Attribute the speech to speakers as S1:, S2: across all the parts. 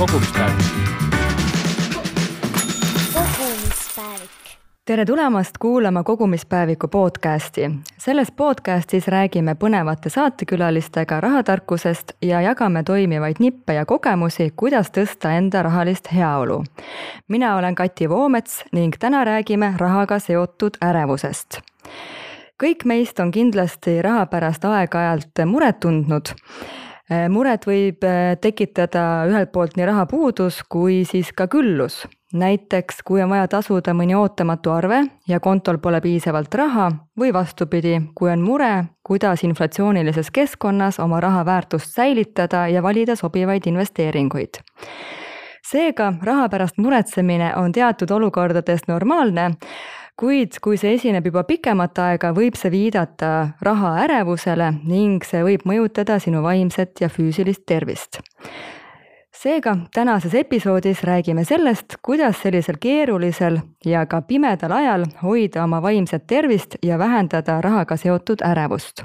S1: kogumispäevik.
S2: kogumispäevik.
S3: tere tulemast kuulama Kogumispäeviku podcasti. selles podcastis räägime põnevate saatekülalistega rahatarkusest ja jagame toimivaid nippe ja kogemusi, kuidas tõsta enda rahalist heaolu. mina olen Kati Voomets ning täna räägime rahaga seotud ärevusest kõik meist on kindlasti raha pärast aeg-ajalt muret tundnud muret võib äh, tekitada ühelt poolt nii rahapuudus kui siis ka küllus. näiteks, kui on vaja tasuda mõni ootamatu arve ja kontol pole piisavalt raha või vastupidi, kui on mure, kuidas inflatsioonilises keskkonnas oma raha väärtust säilitada ja valida sobivaid investeeringuid seega raha pärast muretsemine on teatud olukordades normaalne kuid kui see esineb juba pikemat aega, võib see viidata raha ärevusele ning see võib mõjutada sinu vaimset ja füüsilist tervist. seega tänases episoodis räägime sellest, kuidas sellisel keerulisel ja ka pimedal ajal hoida oma vaimset tervist ja vähendada rahaga seotud ärevust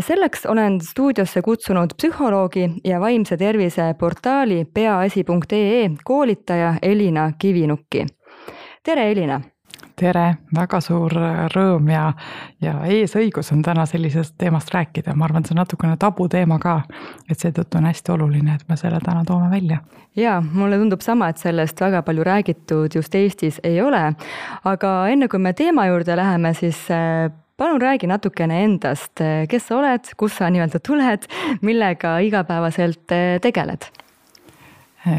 S3: selleks olen stuudiosse kutsunud psühholoogi ja vaimse tervise portaali peaasi.ee koolitaja Elina Kivinukki. tere, Elina
S4: tere, väga suur rõõm ja, ja eesõigus on täna sellisest teemast rääkida, ma arvan, et see on natukene tabuteema ka. et seetõttu on hästi oluline, et me selle täna toome välja.
S3: ja mulle tundub sama, et sellest väga palju räägitud just Eestis ei ole. aga enne kui me teema juurde läheme, siis äh, palun räägi natukene endast, kes sa oled, kust sa nii-öelda tuled, millega igapäevaselt äh, tegeled?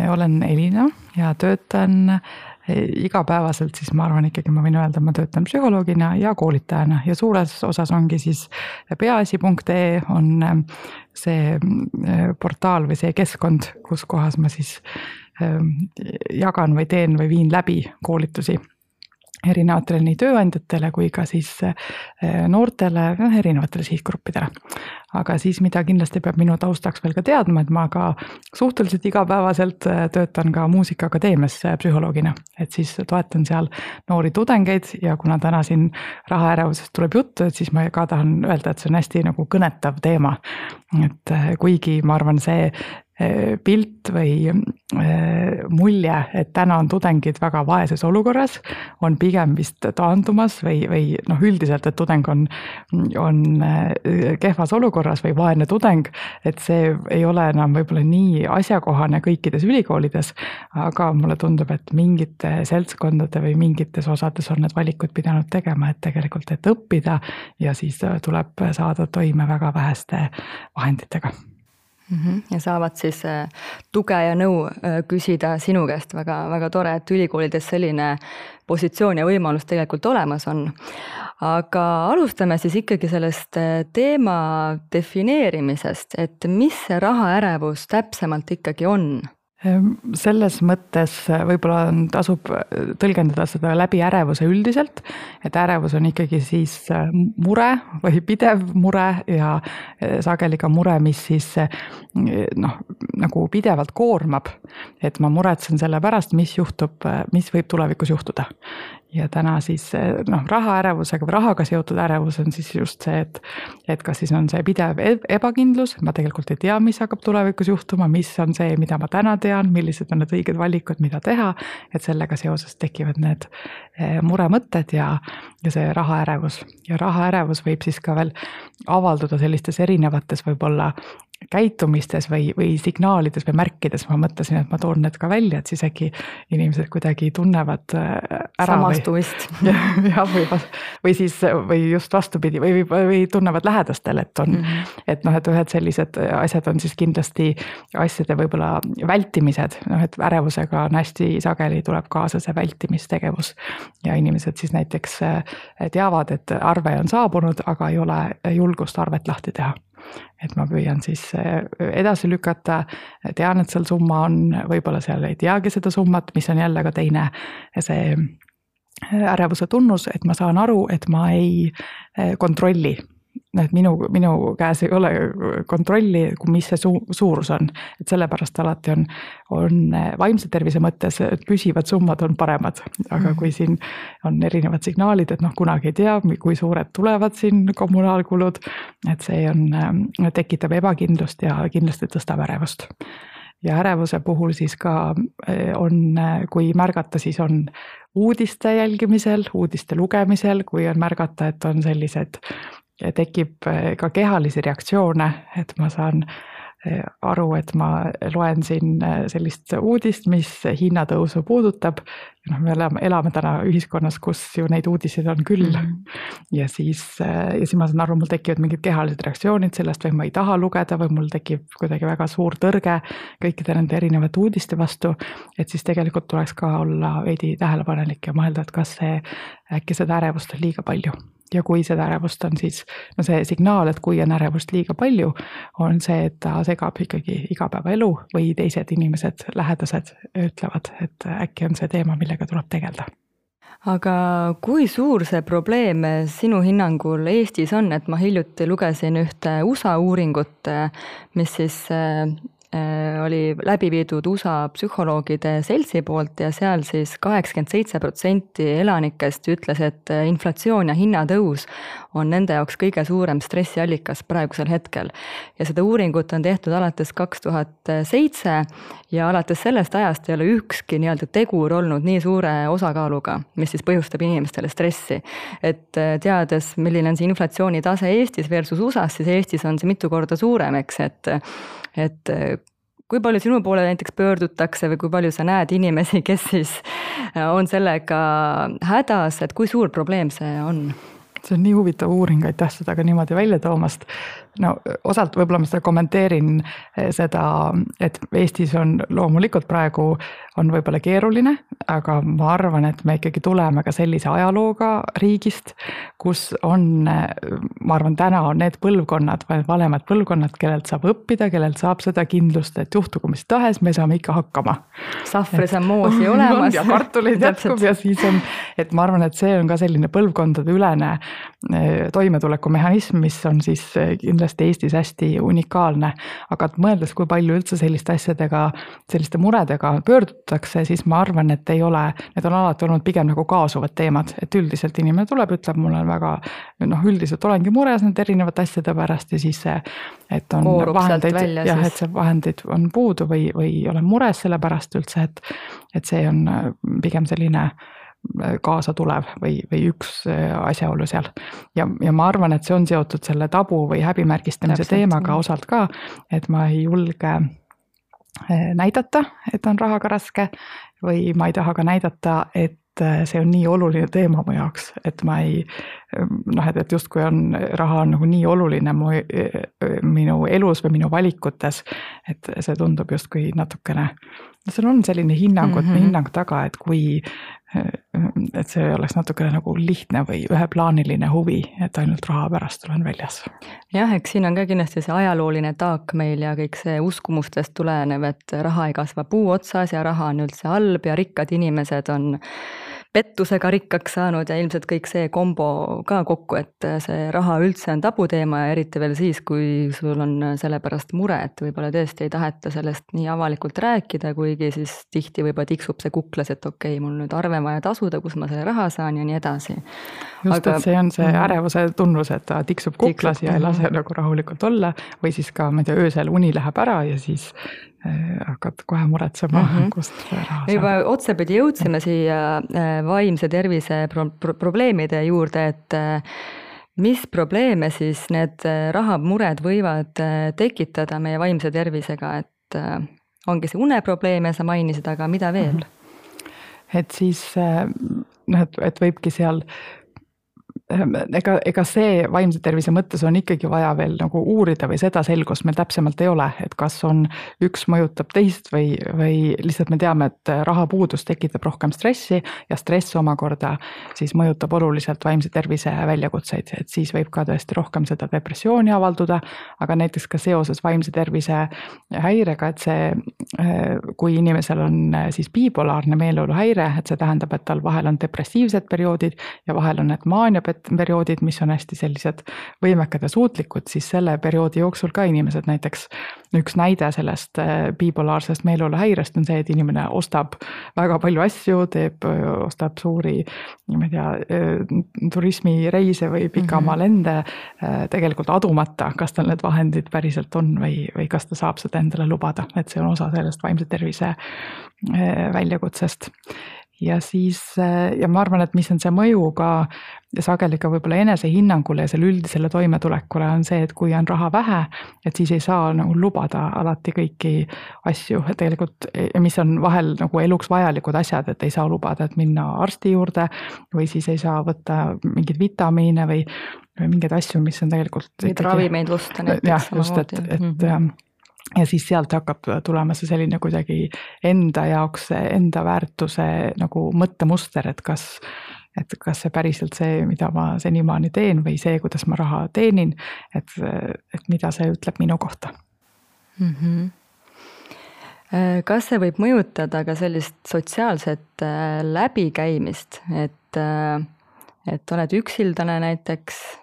S4: olen Elina ja töötan igapäevaselt, siis ma arvan ikkagi, ma võin öelda, ma töötan psühholoogina ja koolitajana ja suures osas ongi siis peaasi.ee on ähm, see äh, portaal või see keskkond, kus kohas ma siis jagan või teen või viin läbi koolitusi erinevatele nii tööandjatele kui ka siis eh, noortele, noh erinevatele sihtgruppidele. Aga siis, mida kindlasti peab minu taustaks veel ka teadma, et ma ka suhteliselt igapäevaselt eh, töötan ka Muusikaakadeemias psühholoogina, et siis toetan seal noori tudengeid ja kuna täna siin rahaärevusest tuleb juttu, et siis ma ka tahan öelda, et see on hästi nagu kõnetav teema. et kuigi ma arvan, see Äh, pilt või äh, mulje, et täna on tudengid väga vaeses olukorras, on pigem vist taandumas või, või noh, üldiselt, et tudeng on, on äh, kehvas olukorras või vaene tudeng, et see ei ole enam võib-olla nii asjakohane kõikides ülikoolides, aga mulle tundub, et mingite seltskondade või mingites osades on need valikud pidanud tegema, et tegelikult, et õppida ja siis tuleb saada toime väga väheste vahenditega.
S3: Ja saavad siis äh, tuge ja nõu äh, küsida sinu käest, väga, väga tore, et ülikoolides selline positsioon ja võimalus tegelikult olemas on. aga alustame siis ikkagi sellest äh, teema defineerimisest, et mis see rahaärevus täpsemalt ikkagi on
S4: selles mõttes äh, võib-olla tasub äh, tõlgendada seda läbi ärevuse üldiselt, et ärevus on ikkagi siis äh, mure või pidev mure ja sageli ka mure, mis siis noh, nagu pidevalt koormab. et ma muretsen selle pärast, mis juhtub, mis võib tulevikus juhtuda ja täna siis noh, rahaärevusega või rahaga seotud ärevus on siis just see, et, et kas siis on see pidev e-, ebakindlus, ma tegelikult ei tea, mis hakkab tulevikus juhtuma, mis on see, mida ma täna tean, millised on need õiged valikud, mida teha. et sellega seoses tekivad need e, muremõtted ja, ja see rahaärevus ja rahaärevus võib siis ka veel avalduda sellistes erinevates võib-olla käitumistes või, või signaalides või märkides ma mõtlesin, et ma toon need ka välja, et siis äkki inimesed kuidagi tunnevad äh, ära.
S3: samastumist.
S4: jah, või, või siis, või just vastupidi või, või, või tunnevad lähedastel, et on mm, -hmm. et noh, et ühed sellised asjad on siis kindlasti asjade võib-olla vältimised, noh et ärevusega on hästi sageli tuleb kaasa see vältimistegevus. ja inimesed siis näiteks äh, teavad, et arve on saabunud, aga ei ole julgust arvet lahti teha et ma püüan siis äh, edasi lükata, tean, et seal summa on, võib-olla seal ei teagi seda summat, mis on jälle ka teine see äh, ärevuse tunnus, et ma saan aru, et ma ei äh, kontrolli et minu, minu käes ei ole kontrolli, mis see su-, suurus on. et sellepärast alati on, on vaimse tervise mõttes püsivad summad on paremad. aga kui siin on erinevad signaalid, et noh, kunagi ei tea, kui suured tulevad siin kommunaalkulud, et see on, tekitab ebakindlust ja kindlasti tõstab ärevust ja ärevuse puhul siis ka on, kui märgata, siis on uudiste jälgimisel, uudiste lugemisel, kui on märgata, et on sellised, tekib ka kehalisi reaktsioone, et ma saan aru, et ma loen siin äh, sellist uudist, mis hinnatõusu puudutab. noh, me elame, elame täna ühiskonnas, kus ju neid uudiseid on küll mm. -hmm. ja siis, ja siis ma saan aru, mul tekivad mingid kehalised reaktsioonid sellest või ma ei taha lugeda või mul tekib kuidagi väga suur tõrge kõikide nende erinevate uudiste vastu. et siis tegelikult tuleks ka olla veidi tähelepanelik ja mõelda, et kas see, äkki seda ärevust on liiga palju ja kui seda ärevust on, siis no see signaal, et kui on ärevust liiga palju, on see, et ta segab ikkagi igapäevaelu või teised inimesed, lähedased ütlevad, et äkki on see teema, millega tuleb tegeleda
S3: aga kui suur see probleem sinu hinnangul Eestis on, et ma hiljuti lugesin ühte USA uuringut, mis siis oli läbi viidud USA psühholoogide seltsi poolt ja seal siis kaheksakümmend seitse protsenti elanikest ütles, et äh, inflatsioon ja hinnatõus on nende jaoks kõige suurem stressiallikas praegusel hetkel. ja seda uuringut on tehtud alates kaks tuhat seitse ja alates sellest ajast ei ole ükski nii-öelda tegur olnud nii suure osakaaluga, mis siis põhjustab inimestele stressi. et äh, teades, milline on see inflatsiooni tase Eestis versus USA-s, siis Eestis on see mitu korda suurem, eks, et et äh, kui palju sinu poole näiteks pöördutakse või kui palju sa näed inimesi, kes siis äh, on sellega hädas, et kui suur probleem see on?
S4: see on nii huvitav uuring, aitäh seda ka niimoodi välja toomast. No osalt võib-olla ma seda kommenteerin seda, et Eestis on loomulikult praegu on võib-olla keeruline, aga ma arvan, et me ikkagi tuleme ka sellise ajalooga riigist, kus on, ma arvan, täna on need põlvkonnad, vanemad põlvkonnad, kellelt saab õppida, kellelt saab seda kindlust, et juhtugu mis tahes, me saame ikka hakkama.
S3: sahvris on moosi olemas.
S4: ja kartuleid jätkub ja siis on, et ma arvan, et see on ka selline põlvkondadeülene eh, toimetulekumehhanism, mis on siis eh, kindlasti Eestis hästi unikaalne. aga et mõeldes, kui palju üldse selliste asjadega, selliste muredega pöördutakse, siis ma arvan, et ei ole, need on alati olnud pigem nagu kaasuvad teemad, et üldiselt inimene tuleb, ütleb, mul on väga noh, üldiselt olengi mures nende erinevate asjade pärast ja siis see, et on
S3: Koorub
S4: vahendeid, jah, et see vahendeid on puudu või, või olen mures selle pärast üldse, et, et see on pigem selline kaasa tulev või, või üks äh, asjaolu seal. ja, ja ma arvan, et see on seotud selle tabu või häbimärgistamise Täpselt. teemaga osalt ka, et ma ei julge Eh, näidata, et on rahaga raske või ma ei taha ka näidata, et eh, see on nii oluline teema mu jaoks, et ma ei noh, et, et justkui on, raha on nagu nii oluline mu, minu elus või minu valikutes, et see tundub justkui natukene, seal on selline hinnangu mm, -hmm. hinnang taga, et kui et see oleks natukene nagu lihtne või üheplaaniline huvi, et ainult raha pärast olen väljas.
S3: jah, eks siin on ka kindlasti see ajalooline taak meil ja kõik see uskumustest tulenev, et raha ei kasva puu otsas ja raha on üldse halb ja rikkad inimesed on pettusega rikkaks saanud ja ilmselt kõik see kombo ka kokku, et see raha üldse on tabuteema ja eriti veel siis, kui sul on selle pärast mure, et võib-olla tõesti ei taheta sellest nii avalikult rääkida, kuigi siis tihti võib-olla tiksub see kuklas, et okei okay,, mul nüüd arve vaja tasuda, kus ma selle raha saan ja nii edasi.
S4: just Aga..., et see on see mhm. ärevuse tunnus, et ta tiksub kuklas tiksub, ja ei lase mm -hmm. nagu rahulikult olla või siis ka, ma ei tea, öösel uni läheb ära ja siis hakkad kohe muretsema mm, -hmm. kust raha saab.
S3: juba otsapidi jõudsime siia äh, vaimse tervise pro pro probleemide juurde, et äh, mis probleeme siis need rahamured võivad tekitada meie vaimse tervisega, et ongi see uneprobleem ja sa mainisid, aga mida veel mm?
S4: -hmm. et siis noh, et, et võibki seal ega, ega see vaimse tervise mõttes on ikkagi vaja veel nagu uurida või seda selgust meil täpsemalt ei ole, et kas on, üks mõjutab teist või, või lihtsalt me teame, et rahapuudus tekitab rohkem stressi ja stress omakorda siis mõjutab oluliselt vaimse tervise väljakutseid, et siis võib ka tõesti rohkem seda depressiooni avalduda, aga näiteks ka seoses vaimse tervise häirega, et see, eh, kui inimesel on eh, siis bipolaarne meeleoluhäire, et see tähendab, et tal vahel on depressiivsed perioodid ja vahel on need maaniapet-, teised perioodid, mis on hästi sellised võimekad ja suutlikud, siis selle perioodi jooksul ka inimesed näiteks, üks näide sellest äh, bipolaarsest meeleoluhäirest on see, et inimene ostab väga palju asju, teeb, ostab suuri, ma ei tea, turismireise või pikamaaalende mhm. mm -hmm. tegelikult adumata, kas tal need vahendid päriselt on või, või kas ta saab seda endale lubada, et see on osa sellest vaimse tervise väljakutsest ja siis ja ma arvan, et mis on see mõju ka ja sageli ka võib-olla enesehinnangule ja selle üldisele toimetulekule on see, et kui on raha vähe, et siis ei saa nagu lubada alati kõiki asju, et tegelikult, mis on vahel nagu eluks vajalikud asjad, et ei saa lubada, et minna arsti juurde või siis ei saa võtta mingeid vitamiine või, või mingeid asju, mis on tegelikult.
S3: Neid ravimeid osta näiteks.
S4: jah, just, et, et mm -hmm ja siis sealt hakkab tulema see selline kuidagi enda jaoks, enda väärtuse nagu mõttemuster, et kas, et kas see päriselt see, mida ma senimaani teen või see, kuidas ma raha teenin, et, et mida see ütleb minu kohta mm.
S3: -hmm kas see võib mõjutada ka sellist sotsiaalset äh, läbikäimist, et, äh, et oled üksildane näiteks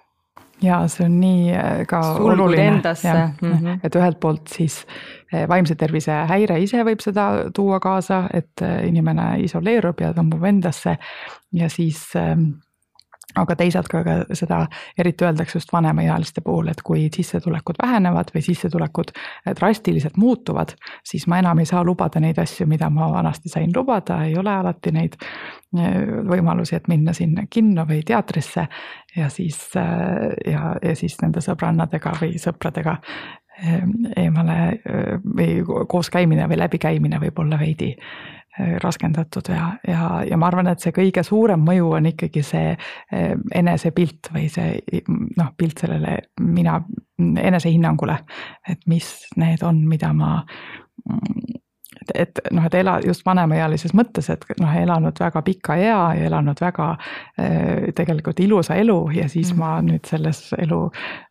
S4: ja see on nii äh, ka
S3: Sulgud oluline, mm
S4: -hmm. et ühelt poolt siis äh, vaimse tervise häire ise võib seda tuua kaasa, et äh, inimene isoleerub ja tõmbub endasse. Ja siis ähm, aga teisalt ka seda eriti öeldakse just vanemaealiste puhul, et kui sissetulekud vähenevad või sissetulekud drastiliselt muutuvad, siis ma enam ei saa lubada neid asju, mida ma vanasti sain lubada, ei ole alati neid eh, võimalusi, et minna sinna kinno või teatrisse ja siis eh, ja, ja siis nende sõbrannadega või sõpradega eh, eemale või koos käimine või läbikäimine võib olla veidi raskendatud ja, ja, ja ma arvan, et see kõige suurem mõju on ikkagi see äh, enesepilt või see noh, pilt sellele mina, enesehinnangule, et mis need on, mida ma et, et noh, et ela just vanemaealises mõttes, et noh, elanud väga pika ea ja elanud väga äh, tegelikult ilusa elu ja siis mm. ma nüüd selles elu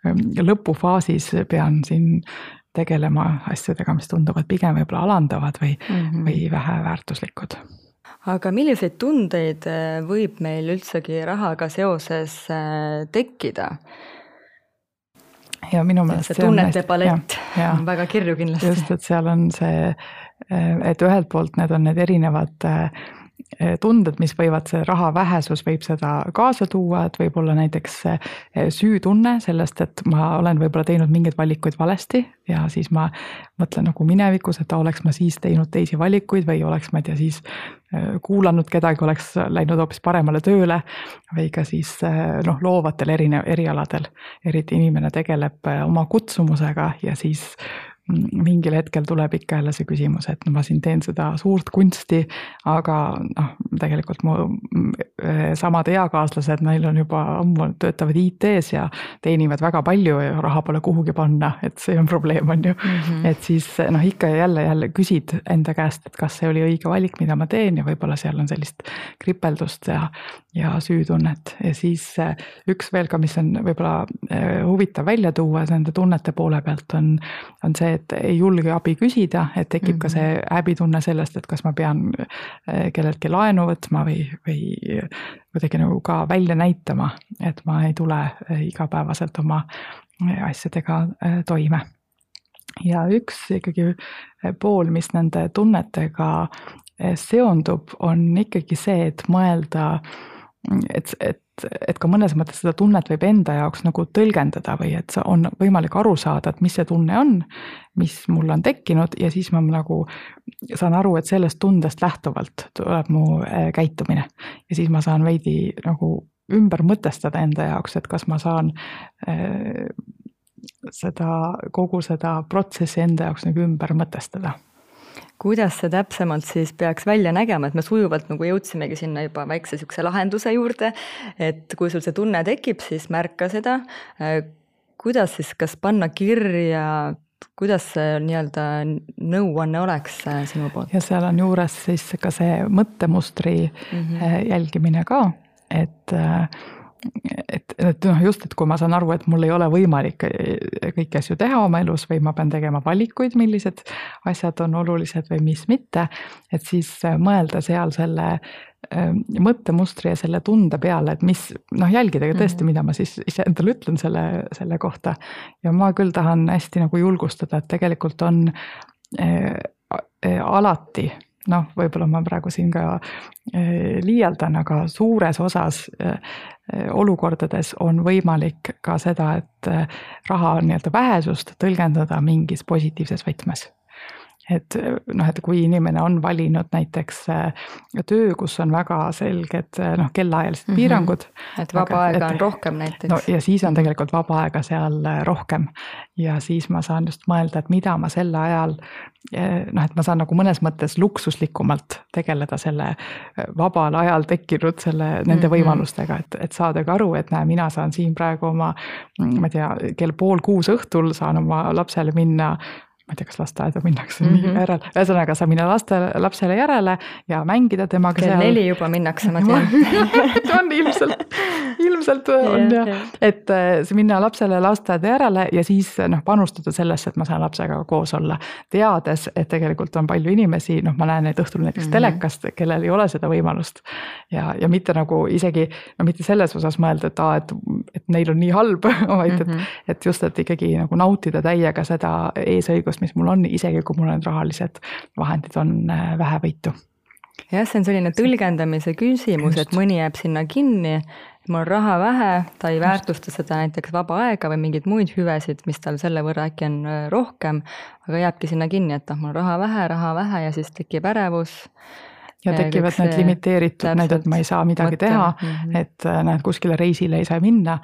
S4: ähm, lõpufaasis pean siin tegelema asjadega, mis tunduvad pigem võib-olla alandavad või mm, -hmm. või väheväärtuslikud.
S3: aga milliseid tundeid äh, võib meil üldsegi rahaga seoses äh, tekkida?
S4: ja minu meelest
S3: see tunnete palett on väga kirju kindlasti.
S4: just, et seal on see, äh, et ühelt poolt need on need erinevad Eh, tunded, mis võivad, see raha vähesus võib seda kaasa tuua, et võib-olla näiteks eh, süütunne sellest, et ma olen võib-olla teinud mingeid valikuid valesti ja siis ma mõtlen nagu minevikus, et oleks ma siis teinud teisi valikuid või oleks, ma ei tea, siis eh, kuulanud kedagi, oleks läinud hoopis paremale tööle või ka siis noh, loovatel erinev, erialadel, eriti inimene tegeleb oma kutsumusega ja siis mingil hetkel tuleb ikka jälle see küsimus, et no ma siin teen seda suurt kunsti, aga noh, tegelikult mu äh, samad eakaaslased, neil on juba ammu, töötavad IT-s ja teenivad väga palju ja raha pole kuhugi panna, et see on probleem, on ju mm. -hmm. et siis noh, ikka ja jälle, jälle küsid enda käest, et kas see oli õige valik, mida ma teen ja võib-olla seal on sellist kripeldust ja, ja süütunnet ja siis äh, üks veel ka, mis on võib-olla äh, huvitav välja tuua nende tunnete poole pealt on, on see, et ei julge abi küsida, et tekib mm -hmm. ka see mhm. häbitunne sellest, et kas ma pean äh, kelleltki laenu võtma või, või kuidagi nagu ka välja näitama, et ma ei tule äh, igapäevaselt oma äh, asjadega toime. ja üks ikkagi pool, mis nende tunnetega seondub, on ikkagi see, et mõelda, et, et et ka mõnes mõttes seda tunnet võib enda jaoks nagu tõlgendada või et on võimalik aru saada, et mis see tunne on, mis mul on tekkinud ja siis ma nagu saan aru, et sellest tundest lähtuvalt tuleb mu äh, käitumine. ja siis ma saan veidi nagu ümber mõtestada enda jaoks, et kas ma saan äh, seda, kogu seda protsessi enda jaoks nagu ümber mõtestada
S3: kuidas see täpsemalt siis peaks välja nägema, et me sujuvalt nagu jõudsimegi sinna juba väikse niisuguse lahenduse juurde, et kui sul see tunne tekib, siis märka seda, kuidas siis, kas panna kirja, kuidas see nii-öelda nõuanne oleks sinu poolt?
S4: ja seal on juures siis ka see mõttemustri mm -hmm. jälgimine ka, et äh, et, noh, just, et kui ma saan aru, et mul ei ole võimalik kõiki asju teha oma elus või ma pean tegema valikuid, millised asjad on olulised või mis mitte, et siis mõelda seal selle mõttemustri ja selle tunde peale, et mis noh, jälgida ka tõesti,
S3: Mhm.
S4: mida ma siis iseendale ütlen selle, selle kohta. ja ma küll tahan hästi nagu julgustada, et tegelikult on äh, äh, alati noh, võib-olla ma praegu siin ka äh, liialdan, aga suures osas äh, olukordades on võimalik ka seda, et äh, raha nii-öelda vähesust tõlgendada mingis positiivses võtmes et noh, et kui inimene on valinud näiteks äh, töö, kus on väga selged äh, noh, kellaajalised mm. -hmm. piirangud.
S3: et vaba
S4: Aga-
S3: aega
S4: et-
S3: on rohkem näiteks.
S4: no ja siis on tegelikult vaba aega seal äh, rohkem ja siis ma saan just mõelda, et mida ma sel ajal noh, et ma saan nagu mõnes mõttes luksuslikumalt tegeleda selle vabal ajal tekkinud selle, nende
S3: Mhm.
S4: võimalustega, et, et saadagi aru, et näe, mina saan siin praegu oma, mm, ma ei tea, kell pool kuus õhtul saan oma lapsele minna ma ei tea, kas lasteaeda minnakse mm
S3: Mhm.
S4: -hmm. järele, ühesõnaga saab minna laste, lapsele järele ja mängida temaga
S3: kell
S4: seal.
S3: neli juba minnakse, ma tean.
S4: on ilmselt, ilmselt on
S3: Jah,
S4: jah
S3: jah.
S4: et äh, minna lapsele lasteaeda järele ja siis noh, panustada sellesse, et ma saan lapsega koos olla. teades, et tegelikult on palju inimesi, noh, ma näen neid õhtul näiteks mm
S3: Mhm.
S4: -hmm. telekast, kellel ei ole seda võimalust. ja, ja mitte nagu isegi, no mitte selles osas mõelda, et aa, et, et neil on nii halb vaid et mm,
S3: Mhm.
S4: -hmm. et just, et ikkagi nagu nautida täiega seda eesõigust, mis mul on, isegi kui mul need rahalised vahendid on äh, vähevõitu.
S3: jah, see on selline tõlgendamise küsimus, et mõni jääb sinna kinni, mul on raha vähe, ta ei väärtusta seda näiteks vaba aega või mingeid muid hüvesid, mis tal selle võrra äkki on äh, rohkem, aga jääbki sinna kinni, et noh, mul on raha vähe, raha vähe ja siis tekib ärevus.
S4: Ja tekivad
S3: kõik
S4: need limiteeritud, need, et ma ei saa midagi
S3: mõte.
S4: teha
S3: Mhm.
S4: et äh, näed, kuskile reisile ei saa minna.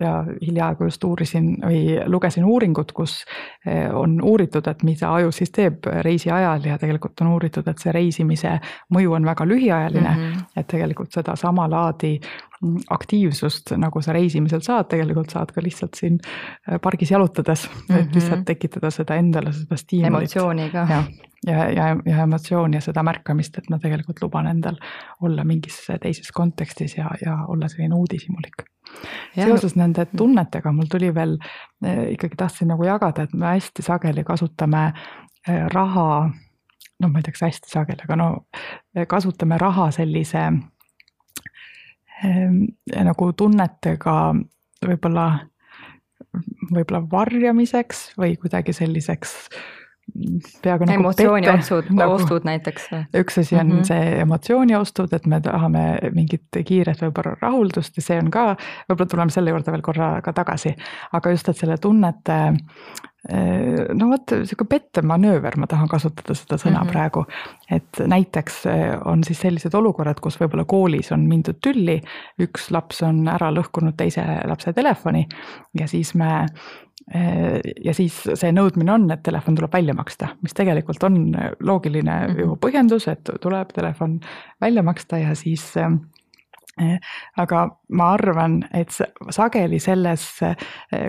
S4: ja hiljaaegu just uurisin või lugesin uuringut, kus eh, on uuritud, et mida aju siis teeb reisi ajal ja tegelikult on uuritud, et see reisimise mõju on väga lühiajaline mm.
S3: Mhm.
S4: et tegelikult sedasama laadi mm, aktiivsust, nagu sa reisimisel saad, tegelikult saad ka lihtsalt siin äh, pargis jalutades mm, -hmm.
S3: Mhm.
S4: et lihtsalt tekitada seda endale seda stiimulit
S3: emotsiooni ka.
S4: ja, ja, ja, ja emotsiooni ja seda märkamist, et ma tegelikult luban endal olla mingis teises kontekstis ja, ja olla selline uudishimulik. seoses nende tunnetega mul tuli veel eh, ikkagi tahtsin nagu jagada, et me hästi sageli kasutame eh, raha. noh, ma ei tea, kas hästi sageli, aga no kasutame raha sellise nagu tunnetega võib-olla, võib-olla varjamiseks või kuidagi selliseks peaaegu nagu
S3: emotsiooni
S4: pette,
S3: otsud
S4: nagu-
S3: ostud näiteks
S4: üks asi on mm. -hmm. see emotsiooniostud, et me tahame mingit kiiret võib-olla rahuldust ja see on ka, võib-olla tuleme selle juurde veel korra ka tagasi. aga just, et selle tunnete, no vot, sihuke pettemanööver, ma tahan kasutada seda sõna mm. -hmm. praegu. et näiteks eh, on siis sellised olukorrad, kus võib-olla koolis on mindud tülli, üks laps on ära lõhkunud teise lapse telefoni ja siis me eh, ja siis see nõudmine on, et telefon tuleb välja maksta, mis tegelikult on loogiline
S3: Mhm.
S4: ju põhjendus, et tuleb telefon välja maksta ja siis aga ma arvan, et sageli selles eh,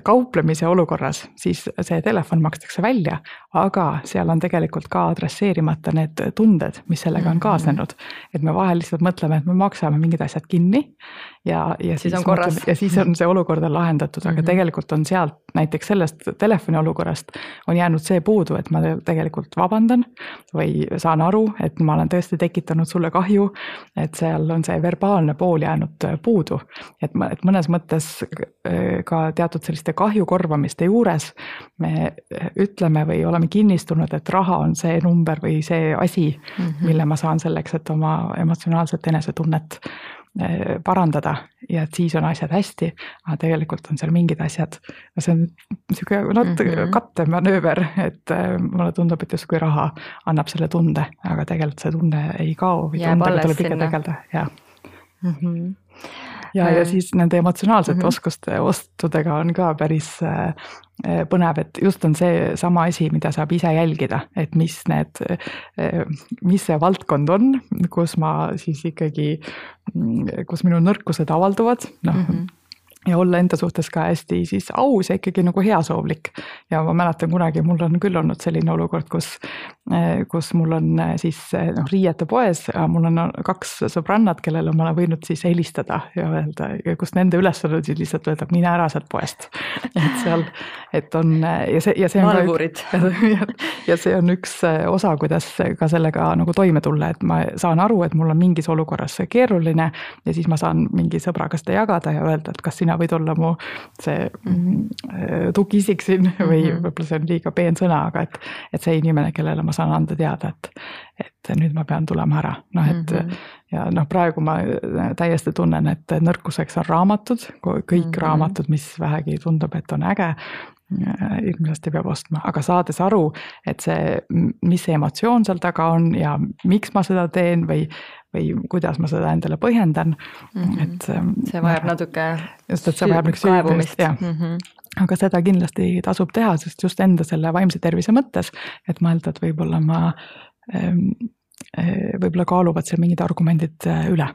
S4: kauplemise olukorras siis see telefon makstakse välja, aga seal on tegelikult ka adresseerimata need tunded, mis sellega on
S3: Mhm.
S4: kaasnenud. et me vahel lihtsalt mõtleme, et me maksame mingid asjad kinni ja, ja
S3: Siis on korras.
S4: ja siis on see olukord on lahendatud, aga
S3: Mhm.
S4: tegelikult on sealt näiteks sellest telefoni olukorrast on jäänud see puudu, et ma tegelikult vabandan või saan aru, et ma olen tõesti tekitanud sulle kahju, et seal on see verbaalne pool jäänud äh, puudu. et ma, et mõnes mõttes äh, ka teatud selliste kahju korvamiste juures me äh, ütleme või oleme kinnistunud, et raha on see number või see asi,
S3: Mhm.
S4: mille ma saan selleks, et oma emotsionaalset enesetunnet parandada ja et siis on asjad hästi, aga tegelikult on seal mingid asjad, no see on niisugune natuke mm. -hmm. kattemanööver, et eh, mulle tundub, et justkui raha annab selle tunde, aga tegelikult see tunne ei kao või
S3: Jääb
S4: tundega tuleb ikka tegeleda, jah.
S3: Mhm.
S4: Ja, ja
S3: Äh,
S4: siis nende emotsionaalsete mm. -hmm. oskuste, ostudega on ka päris äh, põnev, et just on seesama asi, mida saab ise jälgida, et mis need, mis see valdkond on, kus ma siis ikkagi, kus minu nõrkused avalduvad, noh mm. -hmm. Ja olla enda suhtes ka hästi siis aus ja ikkagi nagu heasoovlik. ja ma mäletan kunagi, mul on küll olnud selline olukord, kus, eh, kus mul on eh, siis eh, noh, riiete poes, mul on kaks sõbrannat, kellele ma olen võinud siis helistada ja öelda, kus nende ülesanne on siis lihtsalt öelda, mine ära sealt poest. et seal, et on ja see, ja see on
S3: valvurid.
S4: ja, ja see on üks osa, kuidas ka sellega nagu toime tulla, et ma saan aru, et mul on mingis olukorras keeruline ja siis ma saan mingi sõbraga seda jagada ja öelda, et kas sina võid olla mu see mm, tugiisik siin või -hmm. võib-olla see on liiga peen sõna, aga et, et see inimene, kellele ma saan anda teada, et, et nüüd ma pean tulema ära, noh et mm -hmm. ja noh, praegu ma täiesti tunnen, et nõrkuseks on raamatud, kõik mm -hmm. raamatud, mis vähegi tundub, et on äge, ilmselt peab ostma, aga saades aru, et see, mis see emotsioon seal taga on ja miks ma seda teen või või kuidas ma seda endale põhjendan mm, -hmm. et.
S3: Ähm, see vajab natuke.
S4: just, et see vajab niisugust süüdimist, jah mm. -hmm. aga seda kindlasti tasub teha, sest just enda selle vaimse tervise mõttes, et mõelda, et võib-olla ma, ähm, äh, võib-olla kaaluvad seal mingid argumendid äh, üle.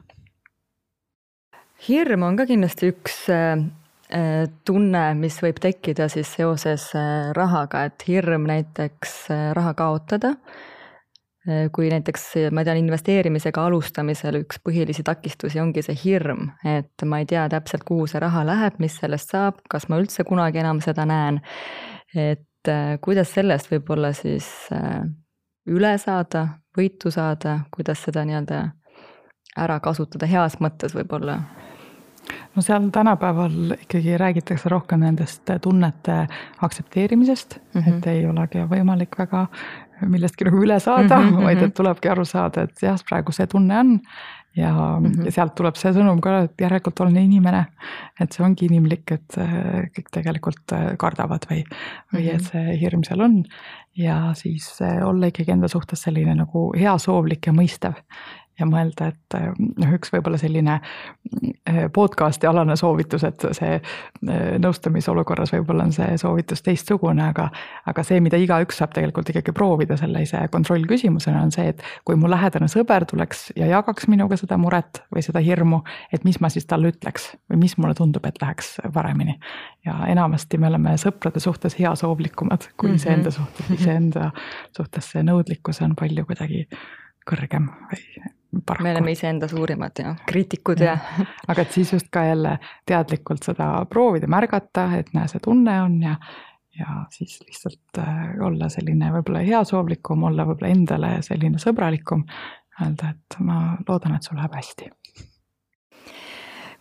S3: hirm on ka kindlasti üks äh, tunne, mis võib tekkida siis seoses rahaga, et hirm näiteks raha kaotada Äh, kui näiteks, ma tean, investeerimisega alustamisel üks põhilisi takistusi ongi see hirm, et ma ei tea täpselt, kuhu see raha läheb, mis sellest saab, kas ma üldse kunagi enam seda näen. et äh, kuidas sellest võib-olla siis äh, üle saada, võitu saada, kuidas seda nii-öelda ära kasutada heas mõttes võib-olla?
S4: no seal tänapäeval ikkagi räägitakse rohkem nendest tunnete aktsepteerimisest mm, -hmm. et ei olegi võimalik väga millestki nagu üle saada mm, -hmm. vaid et tulebki aru saada, et jah, praegu see tunne on. Ja mm, -hmm. sealt tuleb see sõnum ka, et järelikult olen inimene. et see ongi inimlik, et äh, kõik tegelikult äh, kardavad või, või et mhm. see hirm seal on. ja siis äh, olla ikkagi enda suhtes selline nagu heasoovlik ja mõistev ja mõelda, et noh, üks võib-olla selline eh, podcast'i alane soovitus, et see eh, nõustamisolukorras võib-olla on see soovitus teistsugune, aga aga see, mida igaüks saab tegelikult ikkagi proovida sellise kontrollküsimusena, on see, et kui mu lähedane sõber tuleks ja jagaks minuga seda muret või seda hirmu, et mis ma siis talle ütleks või mis mulle tundub, et läheks paremini. ja enamasti me oleme sõprade suhtes heasoovlikumad kui mm -hmm. iseenda suhtes, iseenda suhtes see nõudlikkus on palju kuidagi kõrgem või paraku.
S3: me oleme iseenda suurimad ja kriitikud ja, ja.
S4: aga et siis just ka jälle teadlikult seda proovida, märgata, et näe, see tunne on ja, ja siis lihtsalt äh, olla selline võib-olla heasoovlikum, olla võib-olla endale selline sõbralikum. Öelda, et ma loodan, et sul läheb hästi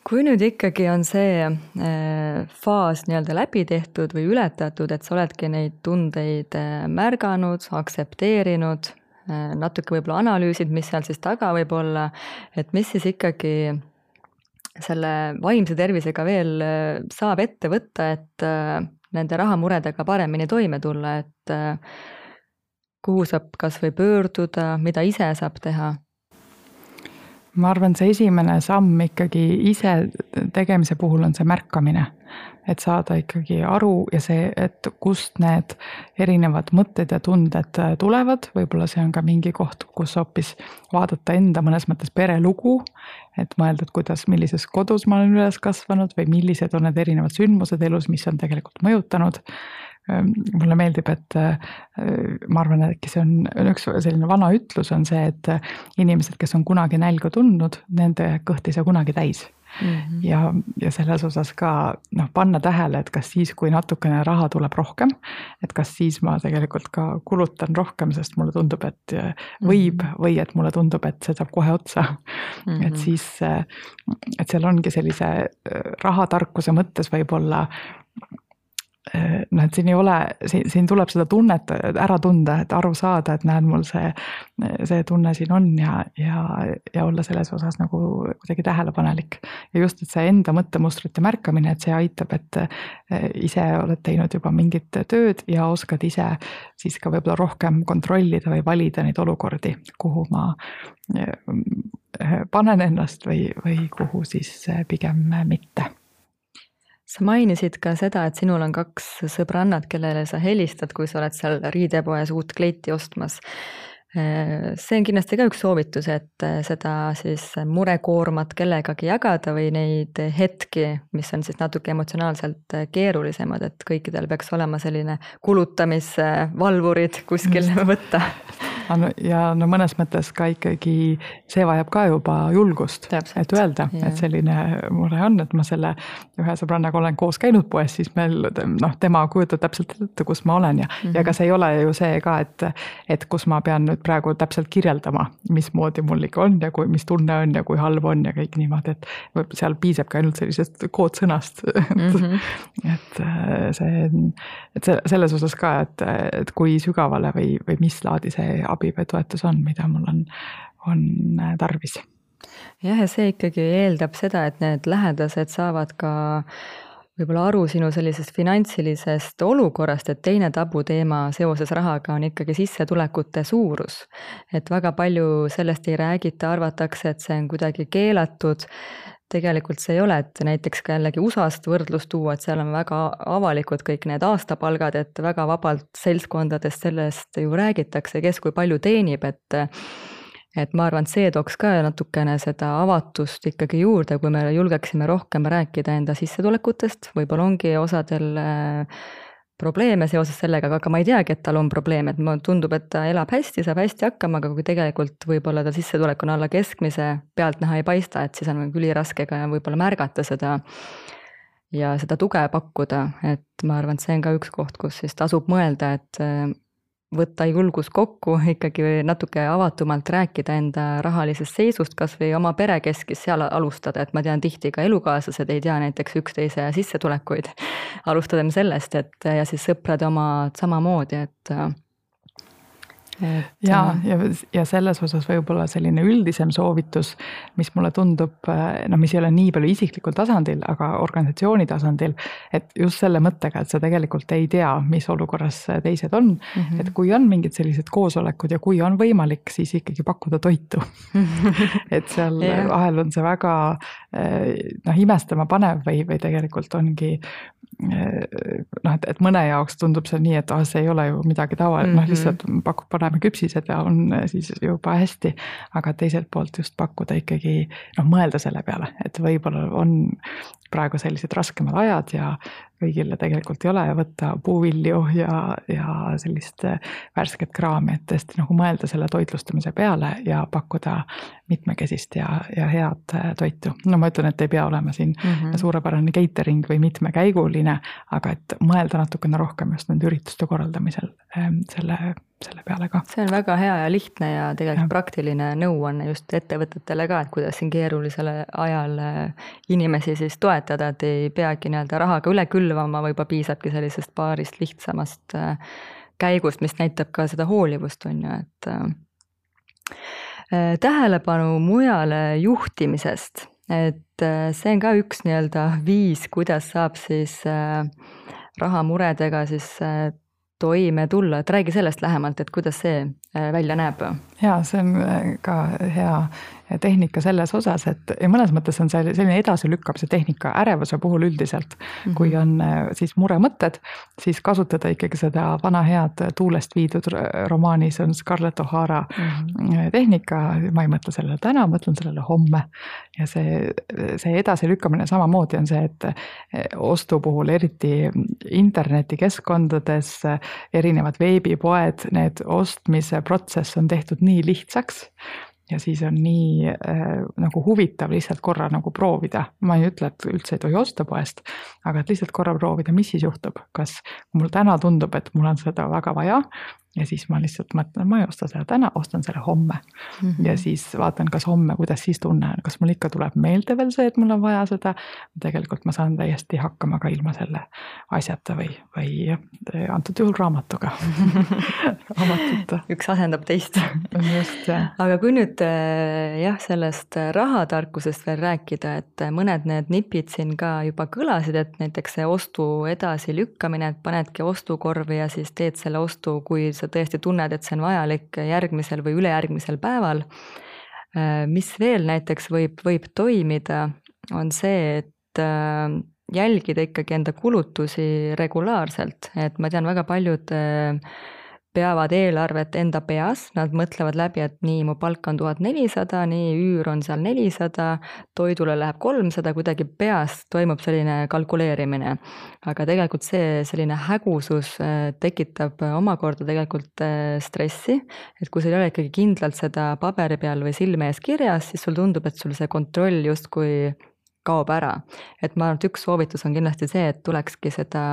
S3: kui nüüd ikkagi on see äh, faas nii-öelda läbi tehtud või ületatud, et sa oledki neid tundeid äh, märganud, aktsepteerinud natuke võib-olla analüüsid, mis seal siis taga võib olla, et mis siis ikkagi selle vaimse tervisega veel äh, saab ette võtta, et äh, nende rahamuredega paremini toime tulla, et kuhu saab kas või pöörduda, mida ise saab teha?
S4: ma arvan, see esimene samm ikkagi ise tegemise puhul on see märkamine et saada ikkagi aru ja see, et kust need erinevad mõtted ja tunded äh, tulevad, võib-olla see on ka mingi koht, kus hoopis vaadata enda mõnes mõttes perelugu, et mõelda, et kuidas, millises kodus ma olen üles kasvanud või millised on need erinevad sündmused elus, mis on tegelikult mõjutanud. Ehm, mulle meeldib, et äh, ma arvan, et äkki see on üks selline vana ütlus on see, et inimesed, kes on kunagi nälga tundnud, nende kõht ei saa kunagi täis Mm -hmm. ja, ja selles osas ka noh, panna tähele, et kas siis, kui natukene raha tuleb rohkem, et kas siis ma tegelikult ka kulutan rohkem, sest mulle tundub, et äh, võib mm -hmm. või et mulle tundub, et see saab kohe otsa mm. -hmm. et siis, äh, et seal ongi sellise äh, rahatarkuse mõttes võib-olla noh, et siin ei ole, siin, siin tuleb seda tunnet ära tunda, et aru saada, et näed, mul see, see tunne siin on ja, ja, ja olla selles osas nagu kuidagi tähelepanelik. ja just, et see enda mõttemustrite märkamine, et see aitab, et eh, ise oled teinud juba mingit tööd ja oskad ise siis ka võib-olla rohkem kontrollida või valida neid olukordi, kuhu ma eh, panen ennast või, või kuhu siis pigem mitte
S3: sa mainisid ka seda, et sinul on kaks sõbrannat, kellele sa helistad, kui sa oled seal riidepoes uut kleiti ostmas. see on kindlasti ka üks soovitus, et seda siis murekoormat kellegagi jagada või neid hetki, mis on siis natuke emotsionaalselt keerulisemad, et kõikidel peaks olema selline kulutamisvalvurid kuskil võtta
S4: ja no mõnes mõttes ka ikkagi see vajab ka juba julgust, et öelda, et selline mure on, et ma selle ühe sõbrannaga olen koos käinud poes, siis meil noh, tema kujutab täpselt ette, kus ma olen ja mm, -hmm. ja ega mhm. see ei ole ju see ka, et, et kus ma pean nüüd praegu täpselt kirjeldama, mismoodi mul ikka on ja kui, mis tunne on ja kui halb on ja kõik niimoodi, et seal piisab ka ainult sellisest koodsõnast mm. -hmm. et see, et selles osas ka, et, et kui sügavale või, või mis laadi see abi või toetus on, mida mul on, on äh, tarvis.
S3: jah, ja see ikkagi eeldab seda, et need lähedased saavad ka võib-olla aru sinu sellisest finantsilisest olukorrast, et teine tabuteema seoses rahaga on ikkagi sissetulekute suurus. et väga palju sellest ei räägita, arvatakse, et see on kuidagi keelatud tegelikult see ei ole, et näiteks ka jällegi USA-st võrdlust tuua, et seal on väga avalikud kõik need aastapalgad, et väga vabalt seltskondadest sellest ju räägitakse, kes kui palju teenib, et et ma arvan, et see tooks ka natukene seda avatust ikkagi juurde, kui me julgeksime rohkem rääkida enda sissetulekutest, võib-olla ongi osadel äh, probleeme seoses sellega, aga ma ei teagi, et tal on probleeme, et mulle tundub, et ta elab hästi, saab hästi hakkama, aga kui tegelikult võib-olla ta sissetulek on alla keskmise, pealtnäha ei paista, et siis on üliraske ka võib-olla märgata seda ja seda tuge pakkuda, et ma arvan, et see on ka üks koht, kus siis tasub mõelda, et võtta julgus kokku, ikkagi natuke avatumalt rääkida enda rahalisest seisust, kas või oma perekeskis seal alustada, et ma tean tihti ka elukaaslased ei tea näiteks üksteise sissetulekuid. alustagem sellest, et ja siis sõprade omad samamoodi, et
S4: ja, ja, ja selles osas võib-olla selline üldisem soovitus, mis mulle tundub, noh, mis ei ole nii palju isiklikul tasandil, aga organisatsiooni tasandil. et just selle mõttega, et sa tegelikult ei tea, mis olukorras teised on mm. -hmm. et kui on mingid sellised koosolekud ja kui on võimalik, siis ikkagi pakkuda toitu et seal yeah. vahel on see väga noh, imestama panev või, või tegelikult ongi noh, et, et mõne jaoks tundub see nii, et ah, see ei ole ju midagi tavalist mm, -hmm. noh lihtsalt pakub, paneme küpsised ja on siis juba hästi. aga teiselt poolt just pakkuda ikkagi noh, mõelda selle peale, et võib-olla on praegu sellised raskemad ajad ja kõigile tegelikult ei ole võtta puuvilju ja, ja sellist värsket kraami, et tõesti nagu mõelda selle toitlustamise peale ja pakkuda mitmekesist ja, ja head toitu. no ma ütlen, et ei pea olema siin mm -hmm. suurepärane catering või mitmekäiguline, aga et mõelda natukene rohkem just nende ürituste korraldamisel ehm, selle selle peale ka.
S3: see on väga hea ja lihtne ja tegelikult ja. praktiline nõuanne just ettevõtetele ka, et kuidas siin keerulisel ajal äh, inimesi siis toetada, et ei peagi nii-öelda rahaga üle külvama, võib-olla piisabki sellisest paarist lihtsamast äh, käigust, mis näitab ka seda hoolivust, on ju, et äh, tähelepanu mujale juhtimisest, et see on ka üks nii-öelda viis, kuidas saab siis rahamuredega siis toime tulla, et räägi sellest lähemalt, et kuidas see välja näeb?
S4: jaa, see on äh, ka hea tehnika selles osas, et ja mõnes mõttes on see selline edasilükkamise tehnika ärevuse puhul üldiselt mm. -hmm. kui on äh, siis muremõtted, siis kasutada ikkagi seda vana head tuulest viidud romaanis on Scarlett O'Hara mm -hmm. tehnika, ma ei mõtle sellele täna, mõtlen sellele homme. ja see, see edasilükkamine samamoodi on see, et ostu puhul eriti internetikeskkondades erinevad veebipoed, need ostmise protsess on tehtud nii lihtsaks ja siis on nii äh, nagu huvitav lihtsalt korra nagu proovida, ma ei ütle, et üldse ei tohi osta poest, aga et lihtsalt korra proovida, mis siis juhtub, kas mul täna tundub, et mul on seda väga vaja ja siis ma lihtsalt mõtlen, ma ei osta seda täna, ostan selle homme mm. -hmm. ja siis vaatan, kas homme, kuidas siis tunne on, kas mul ikka tuleb meelde veel see, et mul on vaja seda. tegelikult ma saan täiesti hakkama ka ilma selle asjata või, või antud juhul raamatuga
S3: raamatute. üks asendab teist
S4: just, jah.
S3: aga kui nüüd eh, jah, sellest rahatarkusest veel rääkida, et mõned need nipid siin ka juba kõlasid, et näiteks see ostu edasilükkamine, et panedki ostukorvi ja siis teed selle ostu, kui sa tõesti tunned, et see on vajalik järgmisel või ülejärgmisel päeval. Äh, mis veel näiteks võib, võib toimida, on see, et äh, jälgida ikkagi enda kulutusi regulaarselt, et ma tean, väga paljud äh, peavad eelarvet enda peas, nad mõtlevad läbi, et nii, mu palk on tuhat nelisada, nii, üür on seal nelisada, toidule läheb kolmsada, kuidagi peas toimub selline kalkuleerimine. aga tegelikult see selline hägusus äh, tekitab omakorda tegelikult äh, stressi, et kui sul ei ole ikkagi kindlalt seda paberi peal või silme ees kirjas, siis sul tundub, et sul see kontroll justkui kaob ära. et ma arvan, et üks soovitus on kindlasti see, et tulekski seda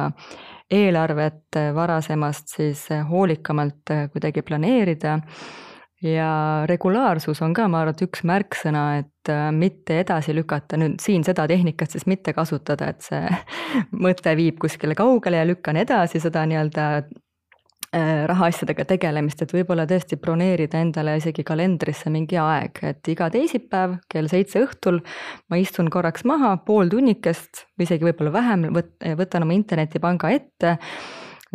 S3: eelarvet varasemast siis hoolikamalt kuidagi planeerida. Ja regulaarsus on ka, ma arvan, et üks märksõna, et mitte edasi lükata, nüüd siin seda tehnikat siis mitte kasutada, et see mõte viib kuskile kaugele ja lükkan edasi seda nii-öelda rahaasjadega tegelemist, et võib-olla tõesti broneerida endale isegi kalendrisse mingi aeg, et iga teisipäev kell seitse õhtul ma istun korraks maha, pool tunnikest või isegi võib-olla vähem, võt-, võtan oma internetipanga ette,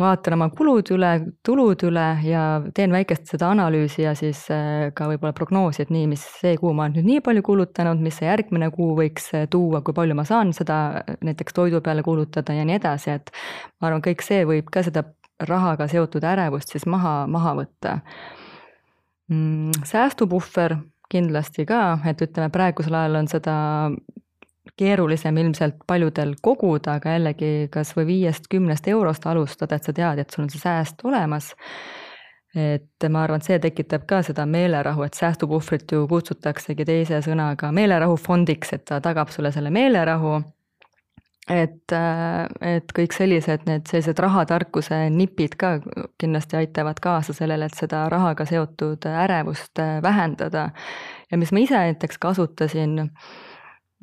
S3: vaatan oma kulud üle, tulud üle ja teen väikest seda analüüsi ja siis äh, ka võib-olla prognoosi, et nii, mis see kuu ma olen nüüd nii palju kulutanud, mis see järgmine kuu võiks äh, tuua, kui palju ma saan seda näiteks toidu peale kulutada ja nii edasi, et ma arvan, kõik see võib ka seda rahaga seotud ärevust siis maha, maha võtta. Mm, säästupuhver kindlasti ka, et ütleme, praegusel ajal on seda keerulisem ilmselt paljudel koguda, aga jällegi kas või viiest-kümnest eurost alustada, et sa tead, et sul on see sääst olemas. et ma arvan, et see tekitab ka seda meelerahu, et säästupuhvrit ju kutsutaksegi teise sõnaga meelerahufondiks, et ta tagab sulle selle meelerahu et, äh, et kõik sellised, need sellised rahatarkuse nipid ka kindlasti aitavad kaasa sellele, et seda rahaga seotud ärevust äh, vähendada. ja mis ma ise näiteks kasutasin,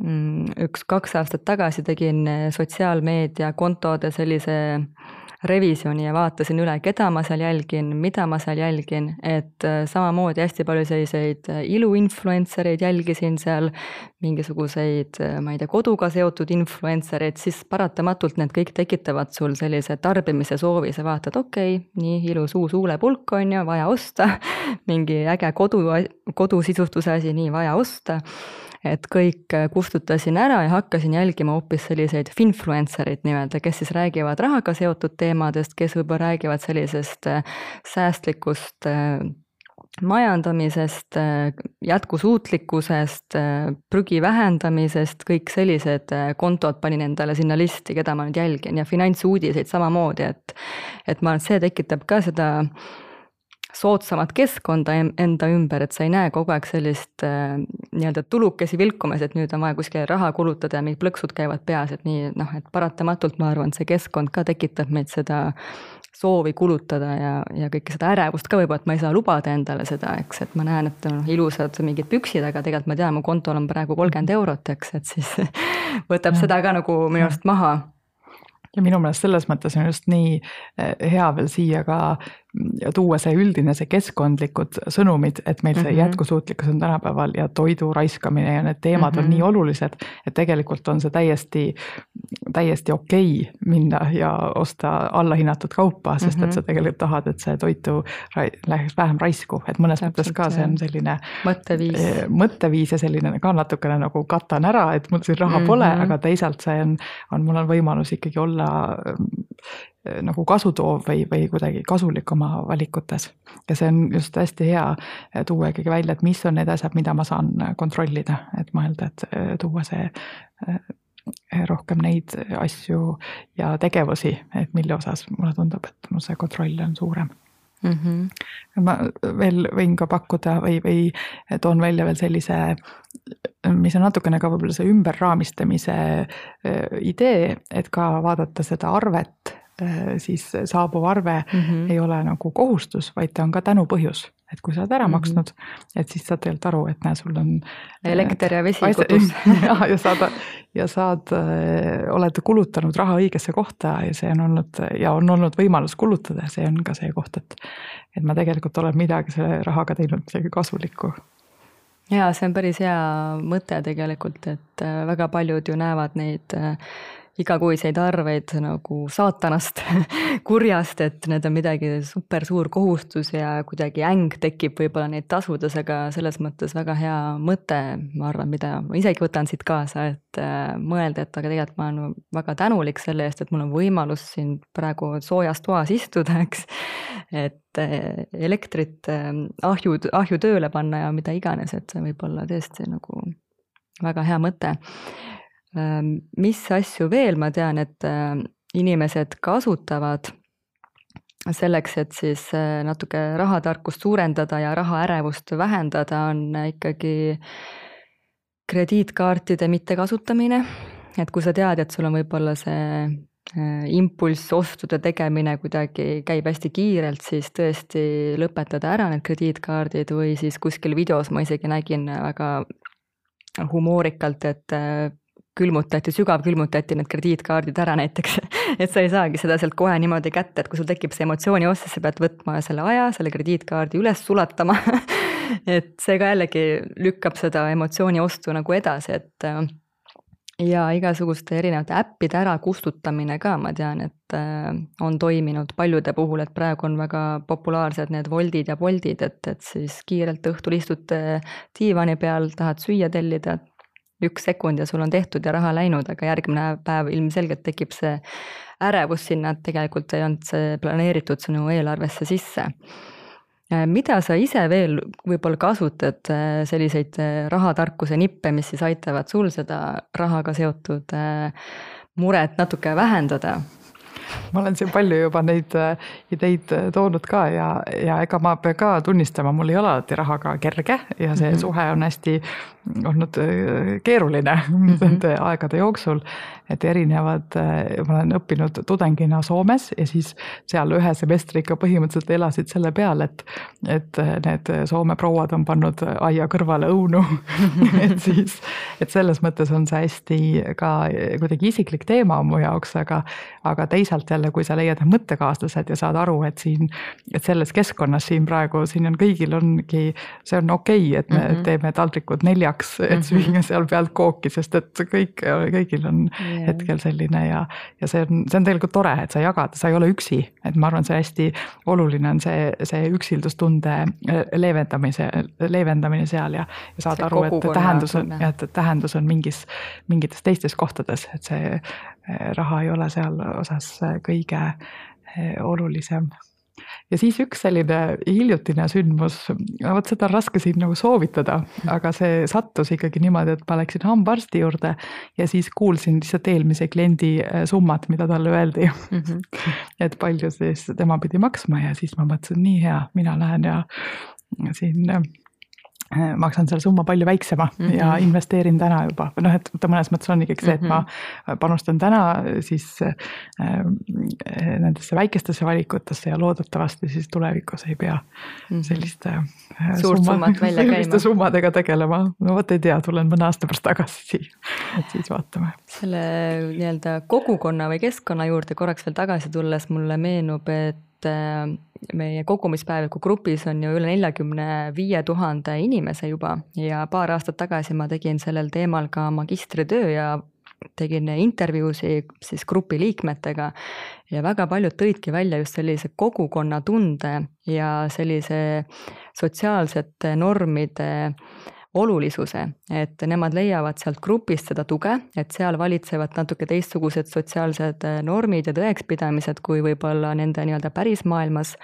S3: mm, üks-kaks aastat tagasi tegin sotsiaalmeedia kontode sellise revisjoni ja vaatasin üle, keda ma seal jälgin, mida ma seal jälgin, et äh, samamoodi hästi palju selliseid äh, iluinfluencer eid jälgisin seal, mingisuguseid, äh, ma ei tea, koduga seotud influencer eid, siis paratamatult need kõik tekitavad sul sellise tarbimise soovi, sa vaatad, okei okay,, nii ilus uus huulepulk on ju, vaja osta, mingi äge kodu, kodusisustuse asi, nii, vaja osta et kõik äh, kustutasin ära ja hakkasin jälgima hoopis selliseid finfluencer eid nii-öelda, kes siis räägivad rahaga seotud teemadest, kes võib-olla räägivad sellisest äh, säästlikust äh, majandamisest, jätkusuutlikkusest, prügi vähendamisest, kõik sellised kontod panin endale sinna listi, keda ma nüüd jälgin. Ja finantsuudiseid samamoodi, et et ma arvan, et see tekitab ka seda soodsamat keskkonda enda ümber, et sa ei näe kogu aeg sellist äh, nii-öelda tulukesi vilkumas, et nüüd on vaja kuskile raha kulutada ja mingid plõksud käivad peas, et nii noh, et paratamatult ma arvan, see keskkond ka tekitab meid seda soovi kulutada ja, ja kõike seda ärevust ka võib-olla, et ma ei saa lubada endale seda, eks, et ma näen, et noh, ilusad mingid püksid, aga tegelikult ma tean, mu kontol on praegu kolmkümmend eurot, eks, et siis võtab seda ka nagu minu arust maha.
S4: Ja minu meelest selles mõttes on just nii eh, hea veel siia ka ja tuua see üldine, see keskkondlikud sõnumid, et meil see mm -hmm. jätkusuutlikkus on tänapäeval ja toidu raiskamine ja need teemad mm -hmm. on nii mhm. olulised, et tegelikult on see täiesti, täiesti okei okay minna ja osta allahinnatud kaupa, sest mm -hmm. et sa mhm. tegelikult tahad, et see toitu läheks vähem raisku, et mõnes Täpselt, mõttes ka see on selline
S3: mõtteviis,
S4: eh, mõtteviis ja selline ka natukene nagu katan ära, et mul siin raha mm -hmm. pole, aga teisalt see on, on, mul on võimalus ikkagi olla Äh, nagu kasutoov või, või kuidagi kasulik oma valikutes. ja see on just hästi hea äh, tuua ikkagi välja, et mis on need asjad, mida ma saan äh, kontrollida, et mõelda, et tuua see rohkem neid asju ja tegevusi, et mille osas mulle tundub, et mul see kontroll on suurem mm. -hmm. ma veel võin ka pakkuda või, või toon välja veel sellise, mis on natukene ka võib-olla see ümberraamistamise idee, et ka vaadata seda arvet siis saabuv arve mm -hmm. ei ole nagu kohustus, vaid ta on ka tänupõhjus. et kui sa oled ära mm -hmm. maksnud, et siis saad tegelikult aru, et näe, sul on.
S3: elekter ja vesi kodus.
S4: ja, ja saad, ja saad, äh, oled kulutanud raha õigesse kohta ja see on olnud ja on olnud võimalus kulutada, see on ka see koht, et. et ma tegelikult olen midagi selle rahaga teinud midagi kasulikku
S3: jaa, see on päris hea mõte tegelikult, et äh, väga paljud ju näevad neid igakuiseid arveid nagu saatanast, kurjast, et need on midagi super suur kohustus ja kuidagi äng tekib võib-olla neid tasudes, aga selles mõttes väga hea mõte, ma arvan, mida ma isegi võtan siit kaasa, et äh, mõelda, et aga tegelikult ma olen väga tänulik selle eest, et mul on võimalus siin praegu soojas toas istuda, eks. et äh, elektrit äh, ahju, ahju tööle panna ja mida iganes, et see võib olla tõesti nagu väga hea mõte mis asju veel ma tean, et ehm, inimesed kasutavad selleks, et siis eh, natuke rahatarkust suurendada ja rahaärevust vähendada, on ikkagi krediitkaartide mittekasutamine. et kui sa tead, et sul on võib-olla see eh, impulss ostude tegemine kuidagi käib hästi kiirelt, siis tõesti lõpetada ära need krediitkaardid või siis kuskil videos ma isegi nägin väga humoorikalt, et eh, külmutati, sügavkülmutati need krediitkaardid ära näiteks. Et sa ei saagi seda sealt kohe niimoodi kätte, et kui sul tekib see emotsiooni siis sa pead võtma selle aja, selle krediitkaardi üles sulatama. Et see ka jällegi lükkab seda emotsiooni ostu nagu edasi, et äh, ja igasuguste erinevate äppide ära kustutamine ka, ma tean, et äh, on toiminud paljude puhul, et praegu on väga populaarsed need Woldid ja Boltid, et, et siis kiirelt õhtul istud diivani peal, tahad süüa tellida, üks sekund ja sul on tehtud ja raha läinud, aga järgmine päev ilmselgelt tekib see ärevus sinna, et tegelikult ei olnud see planeeritud sinu eelarvesse sisse. mida sa ise veel võib-olla kasutad, selliseid rahatarkuse nippe, mis siis aitavad sul seda rahaga seotud muret natuke vähendada?
S4: Ma olen siin palju juba neid äh, ideid äh, toonud ka ja, ja ega ma pean ka tunnistama, mul ei ole alati rahaga kerge ja see mm -hmm. suhe on hästi olnud äh, keeruline mm -hmm. nende aegade jooksul. Et erinevad, ma olen õppinud tudengina Soomes ja siis seal ühe semestri ikka põhimõtteliselt elasid selle peal, et, et need Soome prouad on pannud aia kõrvale õunu et siis, et selles mõttes on see hästi ka kuidagi isiklik teema mu jaoks, aga, aga teisalt jälle, kui sa leiad mõttekaaslased ja saad aru, et siin, et selles keskkonnas siin praegu, siin on kõigil ongi, see on okei okay,, et me mm -hmm. teeme taldrikud neljaks, et mhm. süüa seal pealt kooki, sest et kõik, kõigil on yeah. hetkel selline ja, ja see on, see on tegelikult tore, et sa jagad, sa ei ole üksi, et ma arvan, see hästi oluline on see, see üksildustunde leevendamise, leevendamine seal ja, ja saada aru, et tähendus on, et tähendus on mingis, mingites teistes kohtades, et see raha ei ole seal osas kõige eh, olulisem. Ja siis üks selline hiljutine sündmus, vot seda on raske siin nagu soovitada, aga see sattus ikkagi niimoodi, et ma läksin hambaarsti juurde ja siis kuulsin lihtsalt eelmise kliendi eh, summat, mida talle öeldi mm. -hmm. et palju siis tema pidi maksma ja siis ma mõtlesin, nii hea, mina lähen ja siin Äh, maksan selle summa palju väiksema mm -hmm. ja investeerin täna juba, või noh, et ta mõnes mõttes on ikkagi see, et ma mhm. panustan täna siis äh, nendesse väikestesse valikutesse ja loodetavasti siis tulevikus ei pea mhm. selliste
S3: äh, suurt summa, summat välja käima.
S4: summadega tegelema, no vot ei tea, tulen mõne aasta pärast tagasi siia, et siis vaatame.
S3: selle nii-öelda kogukonna või keskkonna juurde korraks veel tagasi tulles mulle meenub, et meie kogumispäeviku grupis on ju üle neljakümne viie tuhande inimese juba ja paar aastat tagasi ma tegin sellel teemal ka magistritöö ja tegin intervjuusid siis grupi liikmetega. Ja väga paljud tõidki välja just sellise kogukonnatunde ja sellise sotsiaalsete normide olulisuse, et nemad leiavad sealt grupist seda tuge, et seal valitsevad natuke teistsugused sotsiaalsed äh, normid ja tõekspidamised kui võib-olla nende nii-öelda pärismaailmas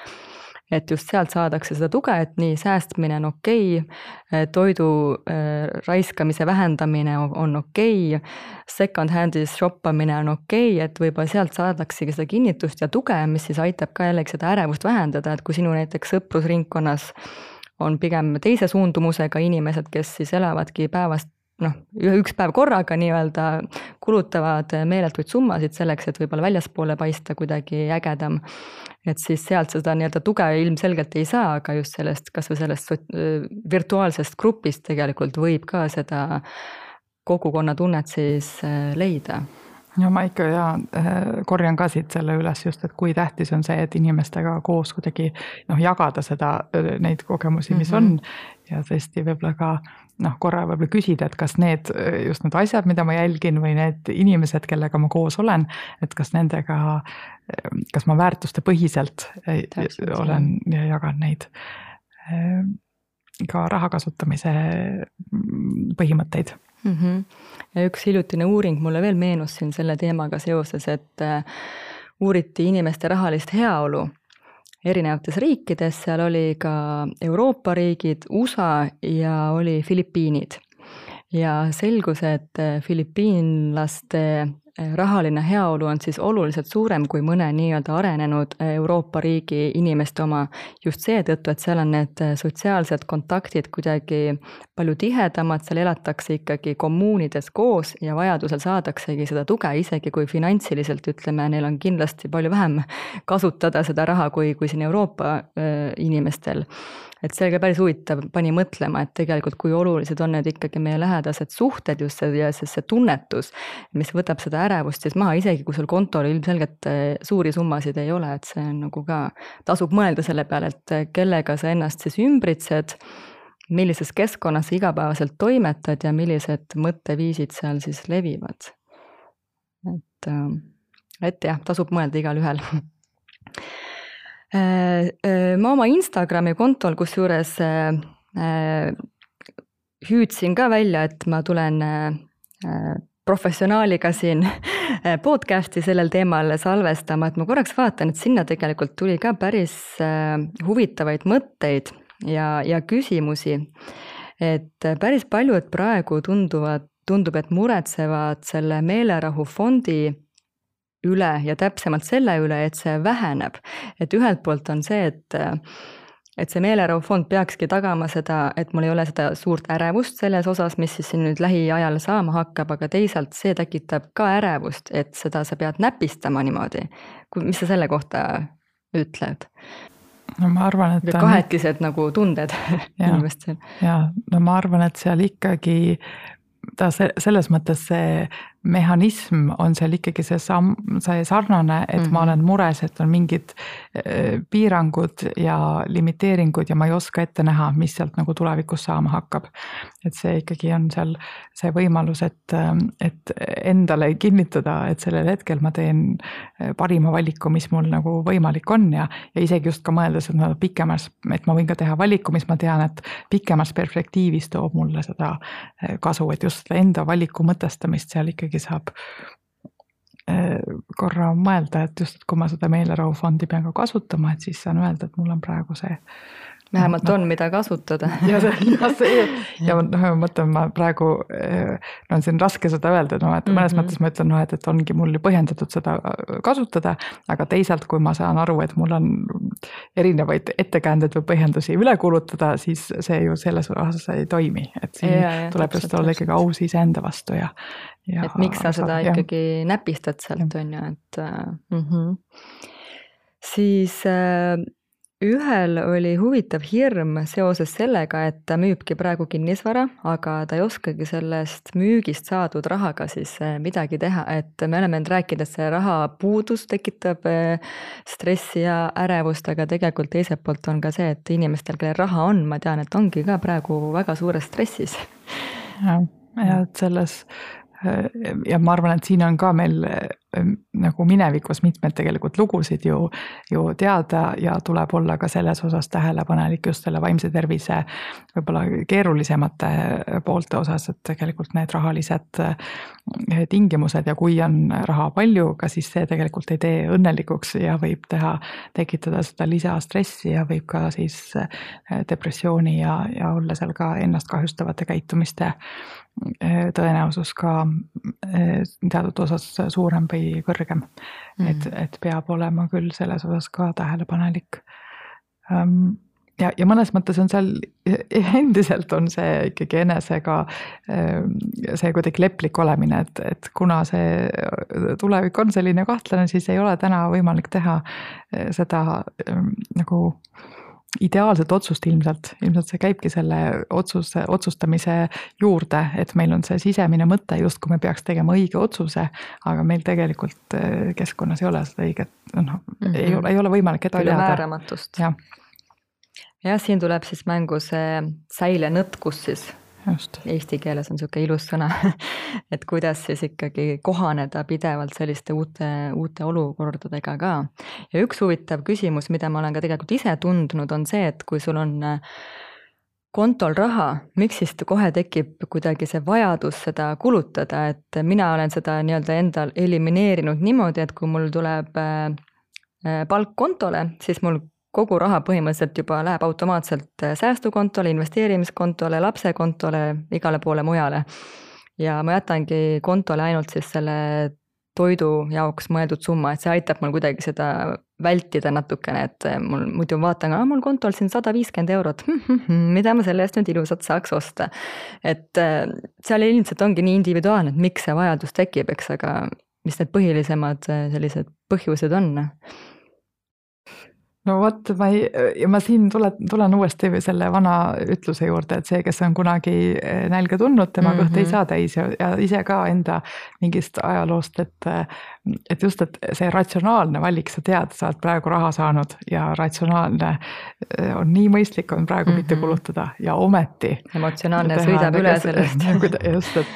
S3: et just sealt saadakse seda tuge, et nii säästmine on okei okay,, toidu äh, raiskamise vähendamine on okei okay,, second-hand'is shoppamine on okei okay,, et võib-olla sealt saadaksegi seda kinnitust ja tuge, mis siis aitab ka jällegi seda ärevust vähendada, et kui sinu näiteks sõprusringkonnas on pigem teise suundumusega inimesed, kes siis elavadki päevast noh, üks päev korraga nii-öelda kulutavad meeletuid summasid selleks, et võib-olla väljaspoole paista kuidagi ägedam. et siis sealt seda nii-öelda tuge ilmselgelt ei saa, aga just sellest, kasvõi sellest virtuaalsest grupist tegelikult võib ka seda kogukonnatunnet siis äh, leida
S4: no ma ikka ja korjan ka siit selle üles just, et kui tähtis on see, et inimestega koos kuidagi noh, jagada seda, neid kogemusi, mis mm -hmm. on. Ja tõesti võib-olla ka noh, korra võib-olla küsida, et kas need just need asjad, mida ma jälgin või need inimesed, kellega ma koos olen, et kas nendega, kas ma väärtustepõhiselt Täpselt, olen ja jagan neid ka raha kasutamise põhimõtteid
S3: mm. -hmm. ja üks hiljutine uuring mulle veel meenus siin selle teemaga seoses, et äh, uuriti inimeste rahalist heaolu erinevates riikides, seal oli ka Euroopa riigid, USA ja oli Filipiinid. ja selgus, et filipiinlaste rahaline heaolu on siis oluliselt suurem kui mõne nii-öelda arenenud Euroopa riigi inimeste oma. Just seetõttu, et seal on need sotsiaalsed kontaktid kuidagi palju tihedamad, seal elatakse ikkagi kommuunides koos ja vajadusel saadaksegi seda tuge, isegi kui finantsiliselt ütleme, neil on kindlasti palju vähem kasutada seda raha, kui, kui siin Euroopa inimestel et see oli ka päris huvitav, pani mõtlema, et tegelikult kui olulised on need ikkagi meie lähedased suhted just see ja siis see tunnetus, mis võtab seda ärevust siis maha, isegi kui sul kontol ilmselgelt eh, suuri summasid ei ole, et see on nagu ka, tasub mõelda selle peale, et eh, kellega sa ennast siis ümbritsed, millises keskkonnas sa igapäevaselt toimetad ja millised mõtteviisid seal siis levivad. et, äh, et jah, tasub mõelda igalühel Äh, äh, ma oma Instagrami kontol kusjuures äh, hüüdsin ka välja, et ma tulen professionaaliga siin podcast'i sellel teemal salvestama, et ma korraks vaatan, et sinna tegelikult tuli ka päris huvitavaid mõtteid ja, ja küsimusi. et päris paljud praegu tunduvad, tundub, et muretsevad selle meelerahufondi üle ja täpsemalt selle üle, et see väheneb. et ühelt poolt on see, et et see meelerahufond peakski tagama seda, et mul ei ole seda suurt ärevust selles osas, mis siis siin nüüd lähiajal saama hakkab, aga teisalt see tekitab ka ärevust, et seda sa pead näpistama niimoodi. mis sa selle kohta ütled?
S4: no ma arvan, et.
S3: kahetised on... nagu tunded inimestel.
S4: ja no ma arvan, et seal ikkagi ta selles mõttes see mehhanism on seal ikkagi see samm, see sarnane, et mm -hmm. ma mhm. olen mures, et on mingid äh, piirangud ja limiteeringud ja ma ei oska ette näha, mis sealt nagu tulevikus saama hakkab. et see ikkagi on seal see võimalus, et, äh, et endale kinnitada, et sellel hetkel ma teen äh, parima valiku, mis mul nagu võimalik on ja, ja isegi just ka mõeldes, et ma pikemas, et ma võin ka teha valiku, mis ma tean, et pikemas perspektiivis toob mulle seda kasu, et just enda valiku mõtestamist seal ikkagi ikkagi saab äh, korra mõelda, et just, kui ma seda meelerahufondi pean ka kasutama, et siis saan öelda, et mul on praegu see
S3: vähemalt on, mida kasutada.
S4: ja see, ja see ja noh, ma mõtlen, ma praegu, no on siin raske seda öelda, et mõnes mm -hmm. mõttes ma ütlen, noh, et, et ongi mul ju põhjendatud seda kasutada, aga teisalt, kui ma saan aru, et mul on erinevaid ettekäändeid või põhjendusi üle kulutada, siis see ju selles osas ei toimi, et siin ja, ja, tuleb just olla ikkagi aus iseenda vastu ja,
S3: ja. et miks sa seda ja. ikkagi näpistad sealt, on ju, et mm. -hmm. siis äh, ühel oli huvitav hirm seoses sellega, et ta müübki praegu kinnisvara, aga ta ei oskagi sellest müügist saadud rahaga siis eh, midagi teha, et me oleme nüüd rääkinud, et see rahapuudus tekitab eh, stressi ja ärevust, aga tegelikult teiselt poolt on ka see, et inimestel, kellel raha on, ma tean, et ongi ka praegu väga suures stressis.
S4: jah, ja et selles ja ma arvan, et siin on ka meil nagu minevikus mitmeid tegelikult lugusid ju, ju teada ja tuleb olla ka selles osas tähelepanelik just selle vaimse tervise võib-olla keerulisemate poolte osas, et tegelikult need rahalised tingimused ja kui on raha palju, ka siis see tegelikult ei tee õnnelikuks ja võib teha, tekitada seda lisastressi ja võib ka siis depressiooni ja, ja olla seal ka ennast kahjustavate käitumiste tõenäosus ka eh, teatud osas suurem või kõrgem mm. -hmm. et, et peab olema küll selles osas ka tähelepanelik. Ehm, ja, ja mõnes mõttes on seal endiselt on see ikkagi enesega ehm, see kuidagi leplik olemine, et, et kuna see tulevik on selline kahtlane, siis ei ole täna võimalik teha eh, seda ehm, nagu ideaalset otsust ilmselt, ilmselt see käibki selle otsuse, otsustamise juurde, et meil on see sisemine mõte, justkui me peaks tegema õige otsuse, aga meil tegelikult äh, keskkonnas ei ole seda õiget, noh mm -hmm. ei ole, ei ole võimalik ette
S3: palju määramatust. jah ja,, siin tuleb siis mängu see säilenõtkus siis
S4: just.
S3: Eesti keeles on niisugune ilus sõna et kuidas siis ikkagi kohaneda pidevalt selliste uute, uute olukordadega ka. ja üks huvitav küsimus, mida ma olen ka tegelikult ise tundnud, on see, et kui sul on äh, kontol raha, miks siis kohe tekib kuidagi see vajadus seda kulutada, et mina olen seda nii-öelda endal elimineerinud niimoodi, et kui mul tuleb äh, äh, palk kontole, siis mul kogu raha põhimõtteliselt juba läheb automaatselt äh, säästukontole, investeerimiskontole, lapsekontole, igale poole mujale. ja ma jätangi kontole ainult siis selle toidu jaoks mõeldud summa, et see aitab mul kuidagi seda vältida natukene, et äh, mul muidu vaatan, mul kontol siin sada viiskümmend eurot, mida ma selle eest nüüd ilusat saaks osta. et äh, seal ilmselt ongi nii individuaalne, et miks see vajadus tekib, eks, aga mis need põhilisemad sellised põhjused on
S4: no vot, ma ei, ma siin tulen, tulen uuesti selle vana ütluse juurde, et see, kes on kunagi eh, nälga tundnud, tema mm -hmm. kõht ei mhm. saa täis ja, ja ise ka enda mingist ajaloost, et. Et just, et see ratsionaalne valik, sa tead, sa oled praegu raha saanud ja ratsionaalne eh, on nii mõistlik on praegu mm -hmm. mitte mhm. kulutada ja ometi.
S3: emotsionaalne sõidab üle sellest
S4: just, et,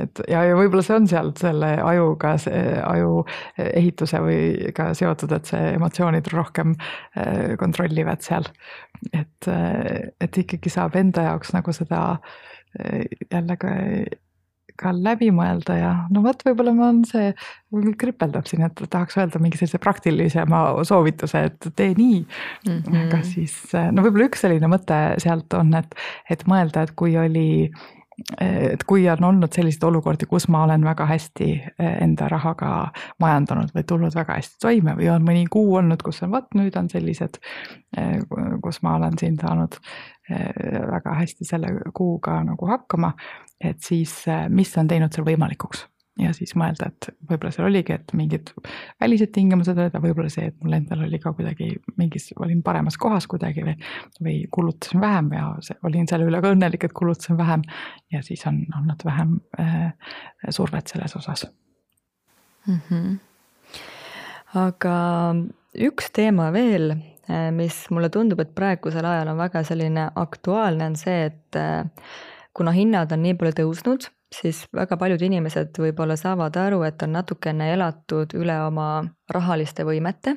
S4: et ja, ja võib-olla see on seal selle ajuga, aju ehituse või ka seotud, et see emotsioonid rohkem Äh, kontrollivad seal. et, äh, et ikkagi saab enda jaoks nagu seda äh, jälle ka, ka läbi mõelda ja no vot, võib-olla ma on see, kripeldab siin, et tahaks öelda mingi sellise praktilisema soovituse, et tee nii mm. -hmm. aga siis no võib-olla üks selline mõte sealt on, et, et mõelda, et kui oli et kui on olnud selliseid olukordi, kus ma olen väga hästi eh, enda rahaga majandanud või tulnud väga hästi toime või on mõni kuu olnud, kus on vot nüüd on sellised, eh, kus ma olen siin saanud väga hästi selle kuuga nagu hakkama, et siis mis on teinud selle võimalikuks ja siis mõelda, et võib-olla seal oligi, et mingid välised tingimused olid, aga võib-olla see, et mul endal oli ka kuidagi mingis, olin paremas kohas kuidagi või, või kulutasin vähem ja olin selle üle ka õnnelik, et kulutasin vähem. ja siis on olnud vähem äh, survet selles osas
S3: mm. -hmm. aga üks teema veel, äh, mis mulle tundub, et praegusel ajal on väga selline aktuaalne, on see, et äh, kuna hinnad on nii palju tõusnud siis väga paljud inimesed võib-olla saavad aru, et on natukene elatud üle oma rahaliste võimete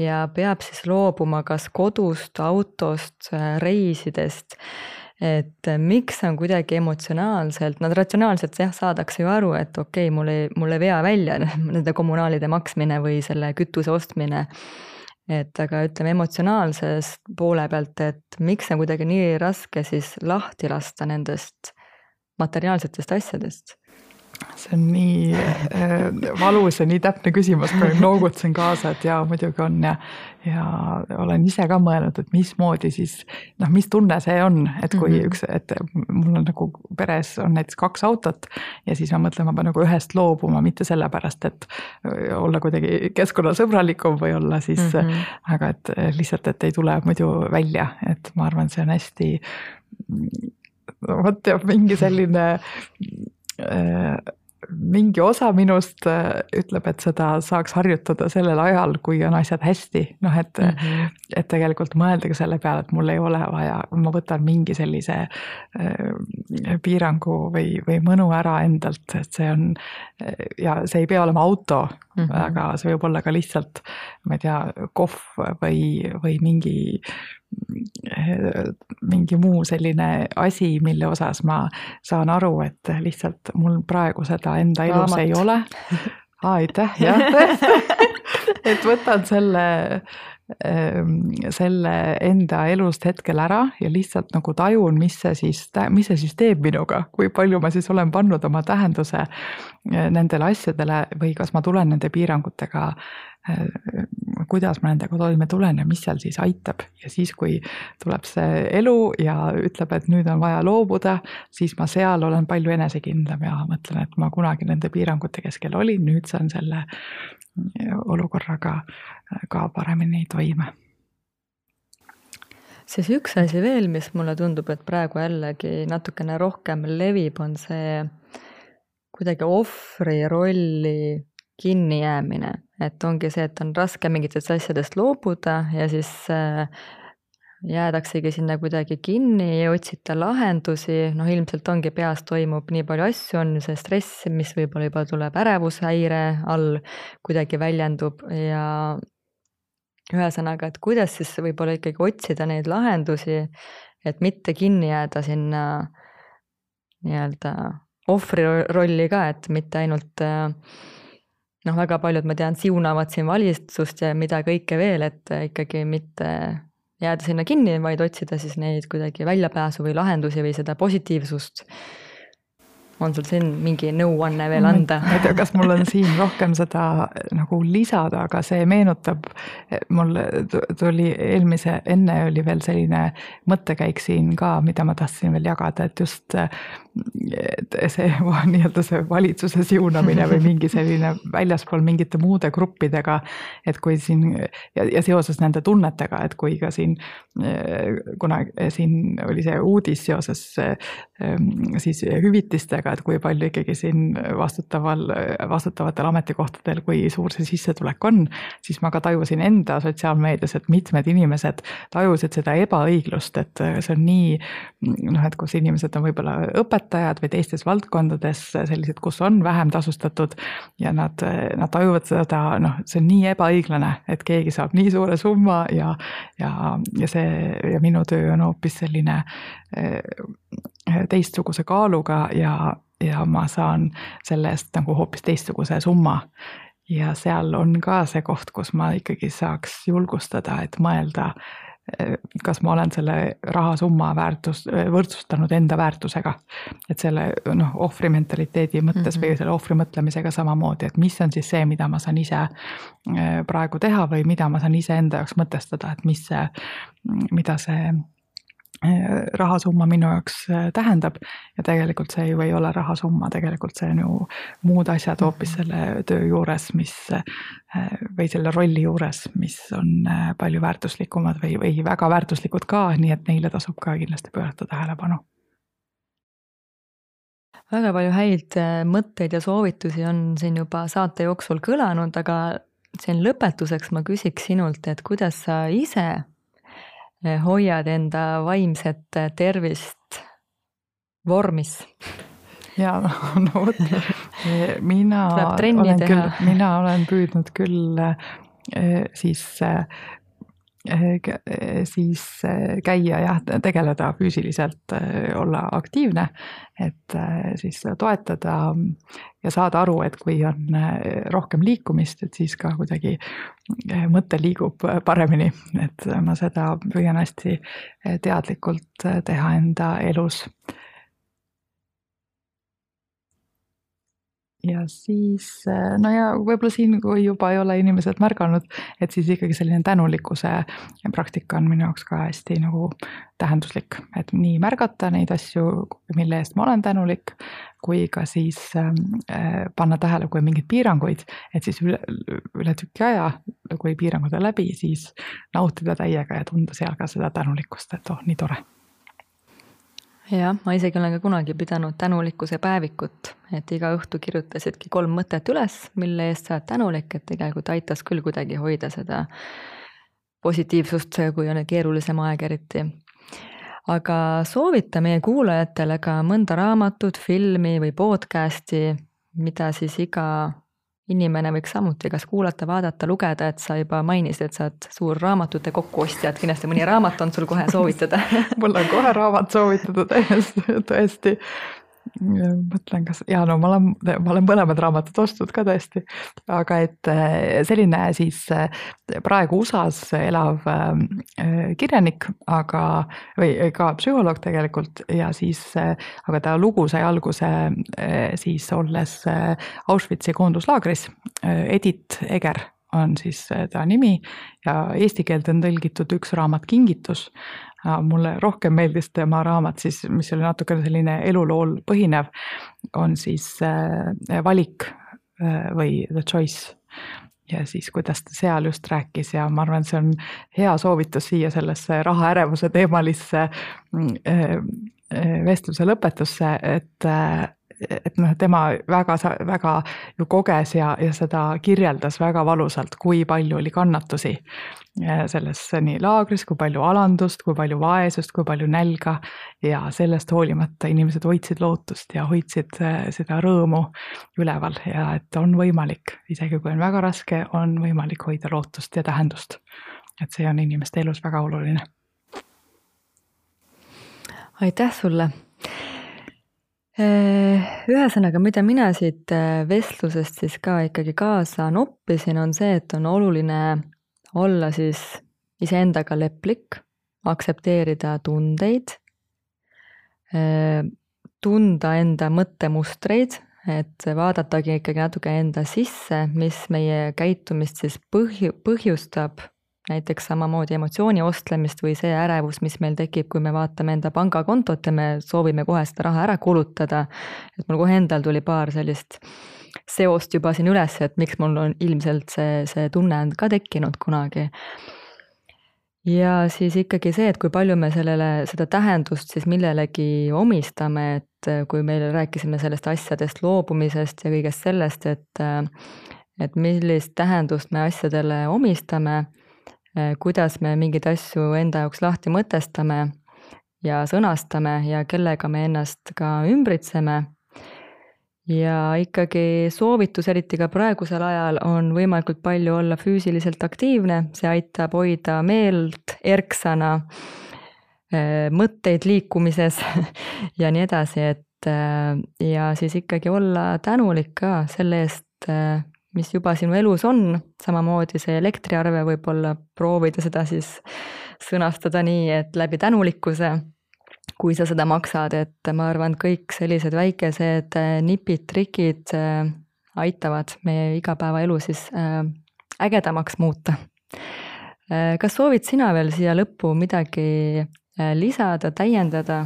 S3: ja peab siis loobuma kas kodust, autost, reisidest. et miks on kuidagi emotsionaalselt, nad ratsionaalselt jah, saadakse ju aru, et okei okay,, mul ei, mul ei vea välja nende kommunaalide maksmine või selle kütuse ostmine et aga ütleme emotsionaalsest poole pealt, et miks on kuidagi nii raske siis lahti lasta nendest materiaalsetest asjadest?
S4: see on nii äh, valus ja nii täpne küsimus, ma noogutasin kaasa, et jaa, muidugi on ja, ja olen ise ka mõelnud, et mismoodi siis noh, mis tunne see on, et kui mm -hmm. üks, et mul on nagu peres on näiteks kaks autot ja siis ma mõtlen, ma pean nagu ühest loobuma, mitte sellepärast, et olla kuidagi keskkonnasõbralikum või olla siis mm, -hmm. aga et lihtsalt, et ei tule muidu välja, et ma arvan, see on hästi vot jah, mingi selline äh, mingi osa minust äh, ütleb, et seda saaks harjutada sellel ajal, kui on asjad hästi, noh et mm, -hmm. et tegelikult mõelda ka selle peale, et mul ei ole vaja, ma võtan mingi sellise äh, piirangu või, või mõnu ära endalt, et see on ja see ei pea olema auto mm, -hmm. aga see võib olla ka lihtsalt, ma ei tea, kohv või, või mingi mingi muu selline asi, mille osas ma saan aru, et lihtsalt mul praegu seda enda elus Raamat. ei ole. aitäh, jah tõesti et võtan selle, selle enda elust hetkel ära ja lihtsalt nagu tajun, mis see siis, mis see siis teeb minuga, kui palju ma siis olen pannud oma tähenduse eh, nendele asjadele või kas ma tulen nende piirangutega Äh, kuidas ma nendega toime tulen ja mis seal siis aitab. Ja siis, kui tuleb see elu ja ütleb, et nüüd on vaja loobuda, siis ma seal olen palju enesekindlam ja mõtlen, et ma kunagi nende piirangute keskel olin, nüüd saan selle olukorraga ka paremini toime.
S3: Siis üks asi veel, mis mulle tundub, et praegu jällegi natukene rohkem levib, on see kuidagi ohvri rolli kinnijäämine, et ongi see, et on raske mingitest asjadest loobuda ja siis äh, jäädaksegi sinna kuidagi kinni, ei otsita lahendusi, noh ilmselt ongi peas toimub nii palju asju, on see stress, mis võib-olla juba tuleb ärevushäire all, kuidagi väljendub ja ühesõnaga, et kuidas siis võib-olla ikkagi otsida neid lahendusi, et mitte kinni jääda sinna nii-öelda ohvri rolli ka, et mitte ainult noh, väga paljud, ma tean, siunavad siin valitsust ja mida kõike veel, et ikkagi mitte jääda sinna kinni, vaid otsida siis neid kuidagi väljapääsu või lahendusi või seda positiivsust on sul siin mingi nõuanne veel anda?
S4: ma ei tea, kas mul on siin rohkem seda nagu lisada, aga see meenutab, mul tuli eelmise, enne oli veel selline mõttekäik siin ka, mida ma tahtsin veel jagada, et just see nii-öelda see valitsuse siunamine või mingi selline väljaspool mingite muude gruppidega. et kui siin ja, ja seoses nende tunnetega, et kui ka siin kunagi siin oli see uudis seoses ehm, siis hüvitistega, et kui palju ikkagi siin vastutaval, vastutavatel ametikohtadel, kui suur see sissetulek on. siis ma ka tajusin enda sotsiaalmeedias, et mitmed inimesed tajusid seda ebaõiglust, et see on nii noh, et kus inimesed on võib-olla õpetajad või teistes valdkondades sellised, kus on vähem tasustatud ja nad, nad tajuvad seda, noh, see on nii ebaõiglane, et keegi saab nii suure summa ja, ja, ja see ja minu töö on hoopis selline eh, teistsuguse kaaluga ja, ja ma saan selle eest nagu hoopis teistsuguse summa ja seal on ka see koht, kus ma ikkagi saaks julgustada, et mõelda kas ma olen selle rahasumma väärtus, võrdsustanud enda väärtusega. et selle noh, ohvri mentaliteedi mõttes mm -hmm. või selle ohvri mõtlemisega samamoodi, et mis on siis see, mida ma saan ise eh, praegu teha või mida ma saan iseenda jaoks mõtestada, et mis see, mida see Eh, rahasumma minu jaoks eh, tähendab ja tegelikult see ju ei ole rahasumma, tegelikult see on ju muud asjad hoopis mhm. selle töö juures, mis eh, või selle rolli juures, mis on palju väärtuslikumad või, või väga väärtuslikud ka, nii et neile tasub ka kindlasti pöörata tähelepanu
S3: väga palju häid mõtteid ja soovitusi on siin juba saate jooksul kõlanud, aga siin lõpetuseks ma küsiks sinult, et kuidas sa ise hoiad enda vaimset eh, tervist vormis?
S4: ja no vot, eh, mina olen teha. küll, mina olen püüdnud küll siis siis käia jah, tegeleda füüsiliselt, olla aktiivne, et siis toetada ja saada aru, et kui on rohkem liikumist, et siis ka kuidagi mõte liigub paremini, et ma seda püüan hästi teadlikult teha enda elus ja siis no ja võib-olla siin, kui juba ei ole inimesed märganud, et siis ikkagi selline tänulikkuse praktika on minu jaoks ka hästi nagu tähenduslik, et nii märgata neid asju, mille eest ma olen tänulik, kui ka siis äh, panna tähele, kui on mingeid piiranguid, et siis üle, üle tüki aja, kui piirangud on läbi, siis nautida täiega ja tunda seal ka seda tänulikkust, et oh, nii tore
S3: jah, ma isegi olen ka kunagi pidanud tänulikkuse päevikut, et iga õhtu kirjutasidki kolm mõtet üles, mille eest sa oled tänulik, et tegelikult aitas küll kuidagi hoida seda positiivsust, kui on keerulisem aeg eriti. aga soovita meie kuulajatele ka mõnda raamatut, filmi või podcast'i, mida siis iga inimene võiks samuti kas kuulata, vaadata, lugeda, et sa juba mainisid, et sa oled suur raamatute kokkuostja, et kindlasti mõni raamat on sul kohe soovitada.
S4: Mul on kohe raamat soovitada täiesti, tõesti mõtlen, kas, jaa, no ma olen, ma olen mõlemad raamatud ostnud ka tõesti, aga et äh, selline siis äh, praegu USA-s elav äh, kirjanik, aga, või ka psühholoog tegelikult ja siis, aga ta lugu sai alguse siis olles Auschwitzi koonduslaagris, Edith Eger on siis ta nimi ja eesti keelde on tõlgitud üks raamat Kingitus mulle rohkem meeldis tema raamat siis, mis oli natukene selline elulool põhinev, on siis äh, Valik äh, või The Choice. ja siis, kuidas ta seal just rääkis ja ma arvan, et see on hea soovitus siia sellesse rahaärevuse teemalisse mm, äh, vestluse lõpetusse, et et noh, tema väga, väga ju koges ja, ja seda kirjeldas väga valusalt, kui palju oli kannatusi selles nii laagris, kui palju alandust, kui palju vaesust, kui palju nälga. ja sellest hoolimata inimesed hoidsid lootust ja hoidsid äh, seda rõõmu üleval ja et on võimalik, isegi kui on väga raske, on võimalik hoida lootust ja tähendust. et see on inimeste elus väga oluline.
S3: aitäh sulle Äh, ühesõnaga, mida mina siit äh, vestlusest siis ka ikkagi kaasa noppisin, on see, et on oluline olla siis iseendaga leplik, aktsepteerida tundeid, äh, tunda enda mõttemustreid, et vaadatagi ikkagi natuke enda sisse, mis meie käitumist siis põhju-, põhjustab näiteks samamoodi emotsiooni ostlemist või see ärevus, mis meil tekib, kui me vaatame enda pangakontot ja me soovime kohe seda raha ära kulutada. et mul kohe endal tuli paar sellist seost juba siin üles, et miks mul on ilmselt see, see tunne on ka tekkinud kunagi. ja siis ikkagi see, et kui palju me sellele, seda tähendust siis millelegi omistame, et kui me rääkisime sellest asjadest loobumisest ja kõigest sellest, et et millist tähendust me asjadele omistame Eh, kuidas me mingeid asju enda jaoks lahti mõtestame ja sõnastame ja kellega me ennast ka ümbritseme. Ja ikkagi soovitus, eriti ka praegusel ajal, on võimalikult palju olla füüsiliselt aktiivne, see aitab hoida meelt erksana, eh, mõtteid liikumises ja nii edasi, et eh, ja siis ikkagi olla tänulik ka selle eest, mis juba sinu elus on, samamoodi see elektriarve võib-olla proovida seda siis sõnastada nii, et läbi tänulikkuse, kui sa seda maksad, et ma arvan, et kõik sellised väikesed äh, nipid, trikid äh, aitavad meie igapäevaelu siis äh, ägedamaks muuta. kas soovid sina veel siia lõppu midagi lisada, täiendada?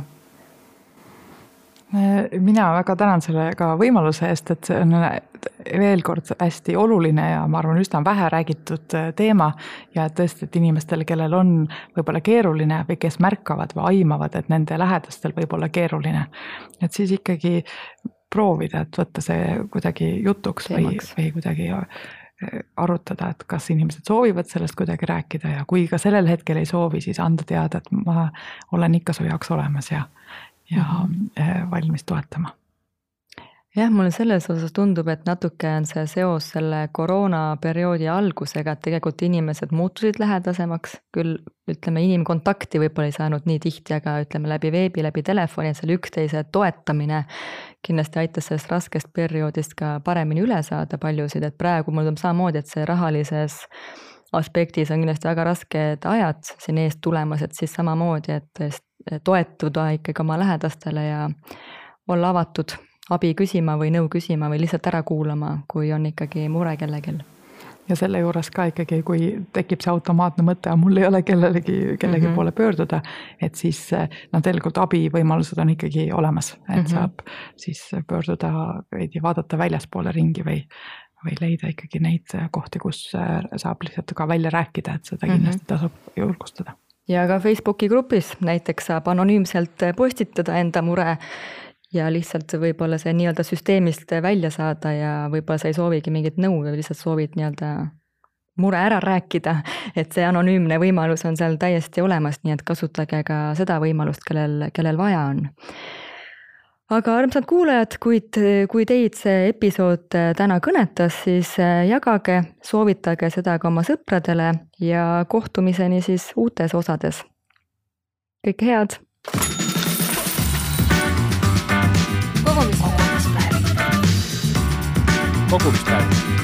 S4: Mina väga tänan selle ka võimaluse eest, et see on veel kord hästi oluline ja ma arvan, üsna vähe räägitud äh, teema. ja tõesti, et inimestel, kellel on võib-olla keeruline või kes märkavad või aimavad, et nende lähedastel võib olla keeruline. et siis ikkagi proovida, et võtta see kuidagi jutuks Teemaks. või, või kuidagi äh, arutada, et kas inimesed soovivad sellest kuidagi rääkida ja kui ka sellel hetkel ei soovi, siis anda teada, et ma olen ikka su jaoks olemas ja, ja mm -hmm. valmis toetama.
S3: Jah, mulle selles osas tundub, et natuke on see seos selle koroonaperioodi algusega, et tegelikult inimesed muutusid lähedasemaks, küll ütleme, inimkontakti võib-olla ei saanud nii tihti, aga ütleme läbi veebi, läbi telefoni, et selle üksteise toetamine kindlasti aitas sellest raskest perioodist ka paremini üle saada paljusid, et praegu mulle tundub samamoodi, et see rahalises aspektis on kindlasti väga rasked ajad siin ees tulemas, et siis samamoodi, et toetuda ikkagi oma lähedastele ja olla avatud abi küsima või nõu küsima või lihtsalt ära kuulama, kui on ikkagi mure kellelgi
S4: ja selle juures ka ikkagi, kui tekib see automaatne mõte, mul ei ole kellelegi, kellegi mm -hmm. poole pöörduda, et siis noh, tegelikult abivõimalused on ikkagi olemas, et mm -hmm. saab siis pöörduda veidi, vaadata väljaspoole ringi või, või leida ikkagi neid kohti, kus saab lihtsalt ka välja rääkida, et seda kindlasti mm -hmm. tasub julgustada.
S3: ja ka Facebooki grupis näiteks saab anonüümselt postitada enda mure ja lihtsalt võib-olla see nii-öelda süsteemist välja saada ja võib-olla sa ei soovigi mingit nõu või lihtsalt soovid nii-öelda mure ära rääkida, et see anonüümne võimalus on seal täiesti olemas, nii et kasutage ka seda võimalust, kellel, kellel vaja on. Aga armsad kuulajad, kuid kui teid see episood täna kõnetas, siis jagage, soovitage seda ka oma sõpradele ja kohtumiseni siis uutes osades. kõike head
S1: kogumispäev.